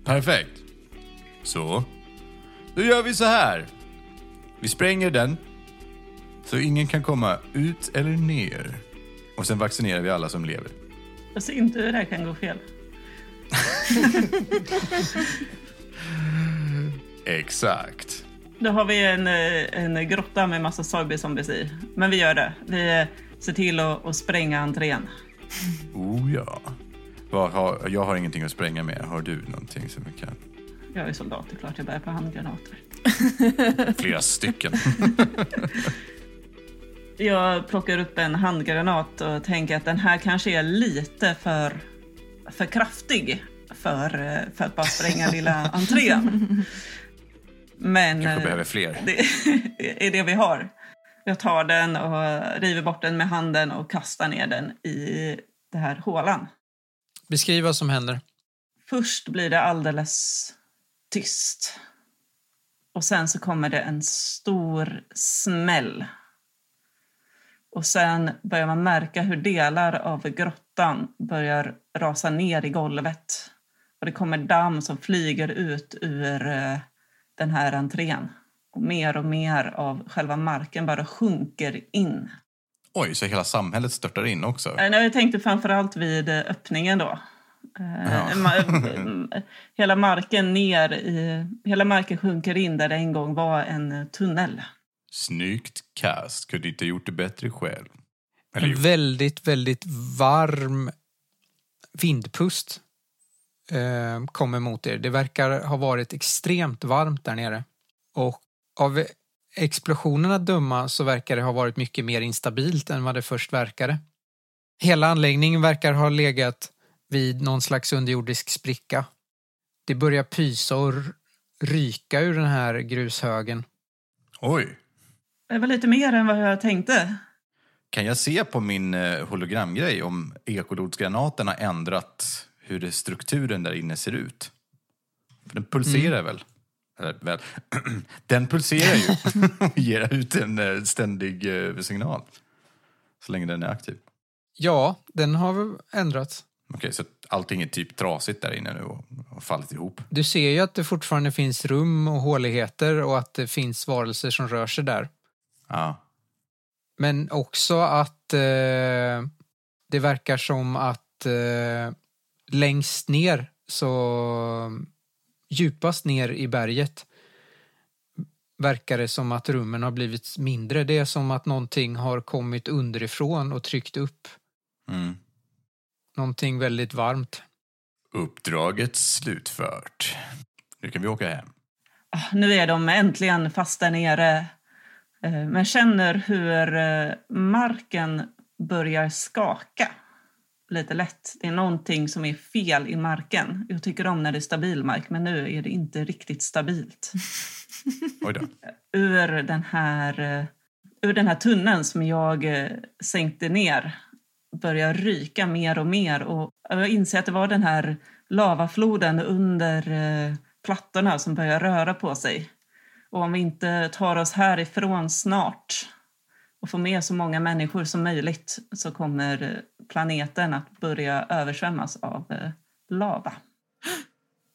Perfekt. Så, då gör vi så här. Vi spränger den så ingen kan komma ut eller ner. Och sen vaccinerar vi alla som lever. Jag ser inte hur det här kan gå fel. Exakt. Då har vi en, eh, en grotta med massa cyberzombies i. Men vi gör det. Vi eh, ser till att, att spränga entrén. Oh ja. Har, jag har ingenting att spränga med. Har du någonting som vi kan? Jag är soldat, det är klart jag bär på handgranater. Flera stycken. Jag plockar upp en handgranat och tänker att den här kanske är lite för, för kraftig för, för att bara spränga lilla entrén. Men Kanske eh, behöver fler. det är det vi har. Jag tar den och river bort den med handen och kastar ner den i den här hålan. beskriv vad som händer. Först blir det alldeles tyst. Och sen så kommer det en stor smäll. Och sen börjar man märka hur delar av grottan börjar rasa ner i golvet. Och det kommer damm som flyger ut ur eh, den här entrén. Och mer och mer av själva marken bara sjunker in. Oj, så hela samhället störtar in också? Eh, Jag tänkte framförallt vid eh, öppningen då. Ja. hela marken ner i... Hela marken sjunker in där det en gång var en tunnel. Snyggt cast. Kunde inte gjort det bättre själv. Eller En jo. väldigt, väldigt varm vindpust eh, kommer mot er. Det verkar ha varit extremt varmt där nere. Och av explosionerna att döma så verkar det ha varit mycket mer instabilt än vad det först verkade. Hela anläggningen verkar ha legat vid någon slags underjordisk spricka. Det börjar pysa och ryka ur den här grushögen. Oj. Det var lite mer än vad jag tänkte. Kan jag se på min eh, hologramgrej om ekolodsgranaten har ändrat hur det, strukturen där inne ser ut? För den pulserar väl? Eller, väl. den pulserar ju och ger ut en eh, ständig eh, signal. Så länge den är aktiv. Ja, den har ändrats. Okej, så allting är typ trasigt där inne nu och har fallit ihop. Du ser ju att det fortfarande finns rum och håligheter och att det finns varelser som rör sig där. Ja. Men också att eh, det verkar som att eh, längst ner så djupast ner i berget verkar det som att rummen har blivit mindre. Det är som att någonting har kommit underifrån och tryckt upp Mm. någonting väldigt varmt. Uppdraget slutfört. Nu kan vi åka hem. Ah, Nu är de äntligen fast där nere. Eh, Men känner hur eh, marken börjar skaka lite lätt. Det är någonting som är fel i marken. Jag tycker om när det är stabil mark, men nu är det inte riktigt stabilt. Oj då. Ur den här, eh, ur den här tunneln som jag sänkte ner börjar ryka mer och mer. Och jag inser att det var den här lavafloden under plattorna som börjar röra på sig. Och om vi inte tar oss härifrån snart och får med så många människor som möjligt så kommer eh, planeten att börja översvämmas av eh, lava.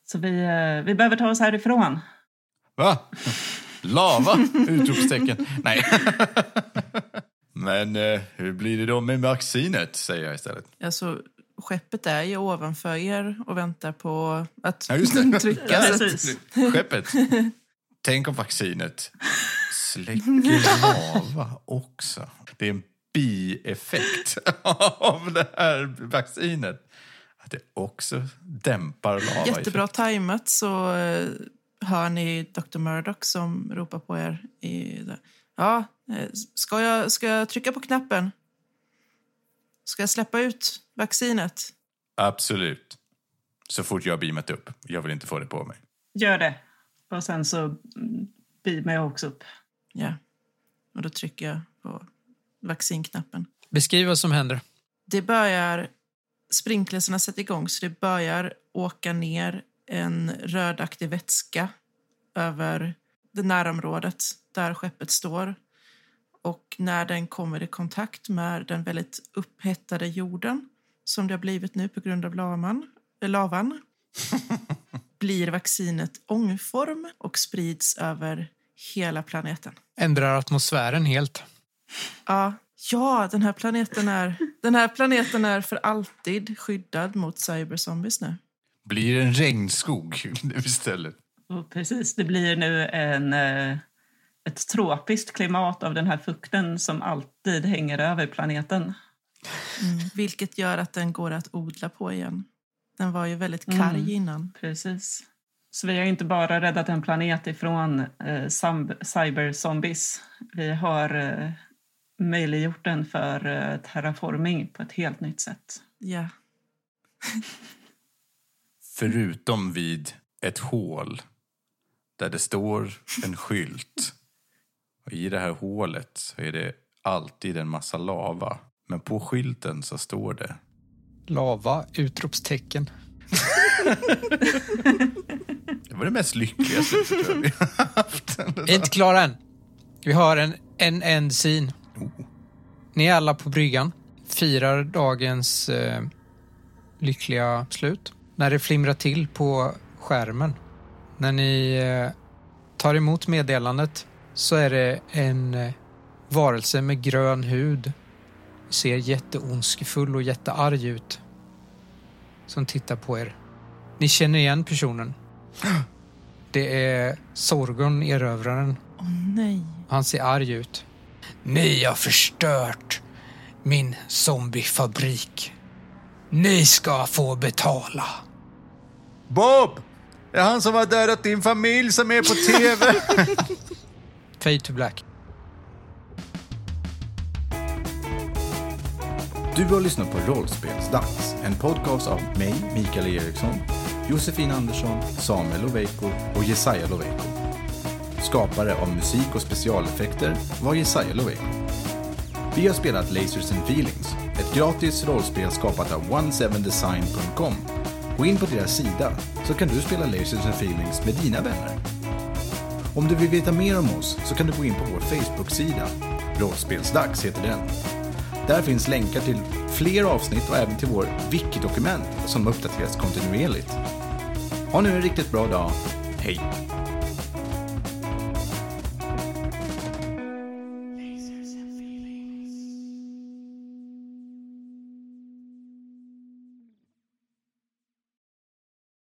Så vi, eh, vi behöver ta oss härifrån. Va? Lava? Utropstecken. Nej. Men eh, hur blir det då med vaccinet, säger jag istället. Alltså, skeppet är ju ovanför er och väntar på att Ja, just det. trycka. så att- Precis. Skeppet. Tänk om vaccinet släcker lava också. Det är en bieffekt av det här vaccinet. Att det också dämpar lava. Jättebra tajmat så eh, hör ni Dr. Murdoch som ropar på er. I, ja, eh, ska jag, ska jag trycka på knappen? Ska jag släppa ut vaccinet? Absolut. Så fort jag har beamat upp. Jag vill inte få det på mig. Gör det. Och sen så mm, beamar jag också upp. Ja. Och då trycker jag på vaccinknappen. Beskriv vad som händer. Det börjar... Sprinklerserna sätter igång så det börjar åka ner en rödaktig vätska över det närområdet där skeppet står. Och när den kommer i kontakt med den väldigt upphettade jorden som det har blivit nu på grund av lavan, lavan blir vaccinet ångform och sprids över hela planeten. Ändrar atmosfären helt. Ja, ja den, här planeten är, den här planeten är för alltid skyddad mot cyberzombies nu. Blir en regnskog istället? Och precis, det blir nu en, eh, ett tropiskt klimat av den här fukten som alltid hänger över planeten. Vilket gör att den går att odla på igen. Den var ju väldigt karg Mm. innan. Precis. Så vi har inte bara räddat en planet ifrån eh, cyberzombies. Vi har eh, möjliggjort den för eh, terraforming på ett helt nytt sätt. Ja. Förutom vid ett hål där det står en skylt. Och I det här hålet så är det alltid en massa lava. Men på skylten så står det Lava, utropstecken. Det var det mest lyckliga slutet vi har haft. Inte klara än. Vi har en, en end scene. Ni är alla på bryggan. Firar dagens eh, lyckliga slut. När det flimrar till på skärmen. När ni eh, tar emot meddelandet så är det en eh, varelse med grön hud. Ser jätteondskefull och jättearg ut. Som tittar på er. Ni känner igen personen. Det är Sorgon, erövraren. Åh nej. Han ser arg ut. Ni har förstört min zombiefabrik. Ni ska få betala. Bob! Det är han som har dödat din familj som är på TV. Fade to black. Du har lyssnat på Rollspelsdags, en podcast av mig, Mikael Eriksson, Josefin Andersson, Samuel Loveiko och Jesaja Loveiko. Skapare av musik och specialeffekter var Jesaja Loveiko. Vi har spelat Lasers and Feelings, ett gratis rollspel skapat av 17design.com. Gå in på deras sida så kan du spela Lasers and Feelings med dina vänner. Om du vill veta mer om oss så kan du gå in på vår Facebook-sida. Rollspelsdags heter den. Där finns länkar till fler avsnitt och även till vår wiki-dokument som uppdateras kontinuerligt. Ha nu en riktigt bra dag. Hej!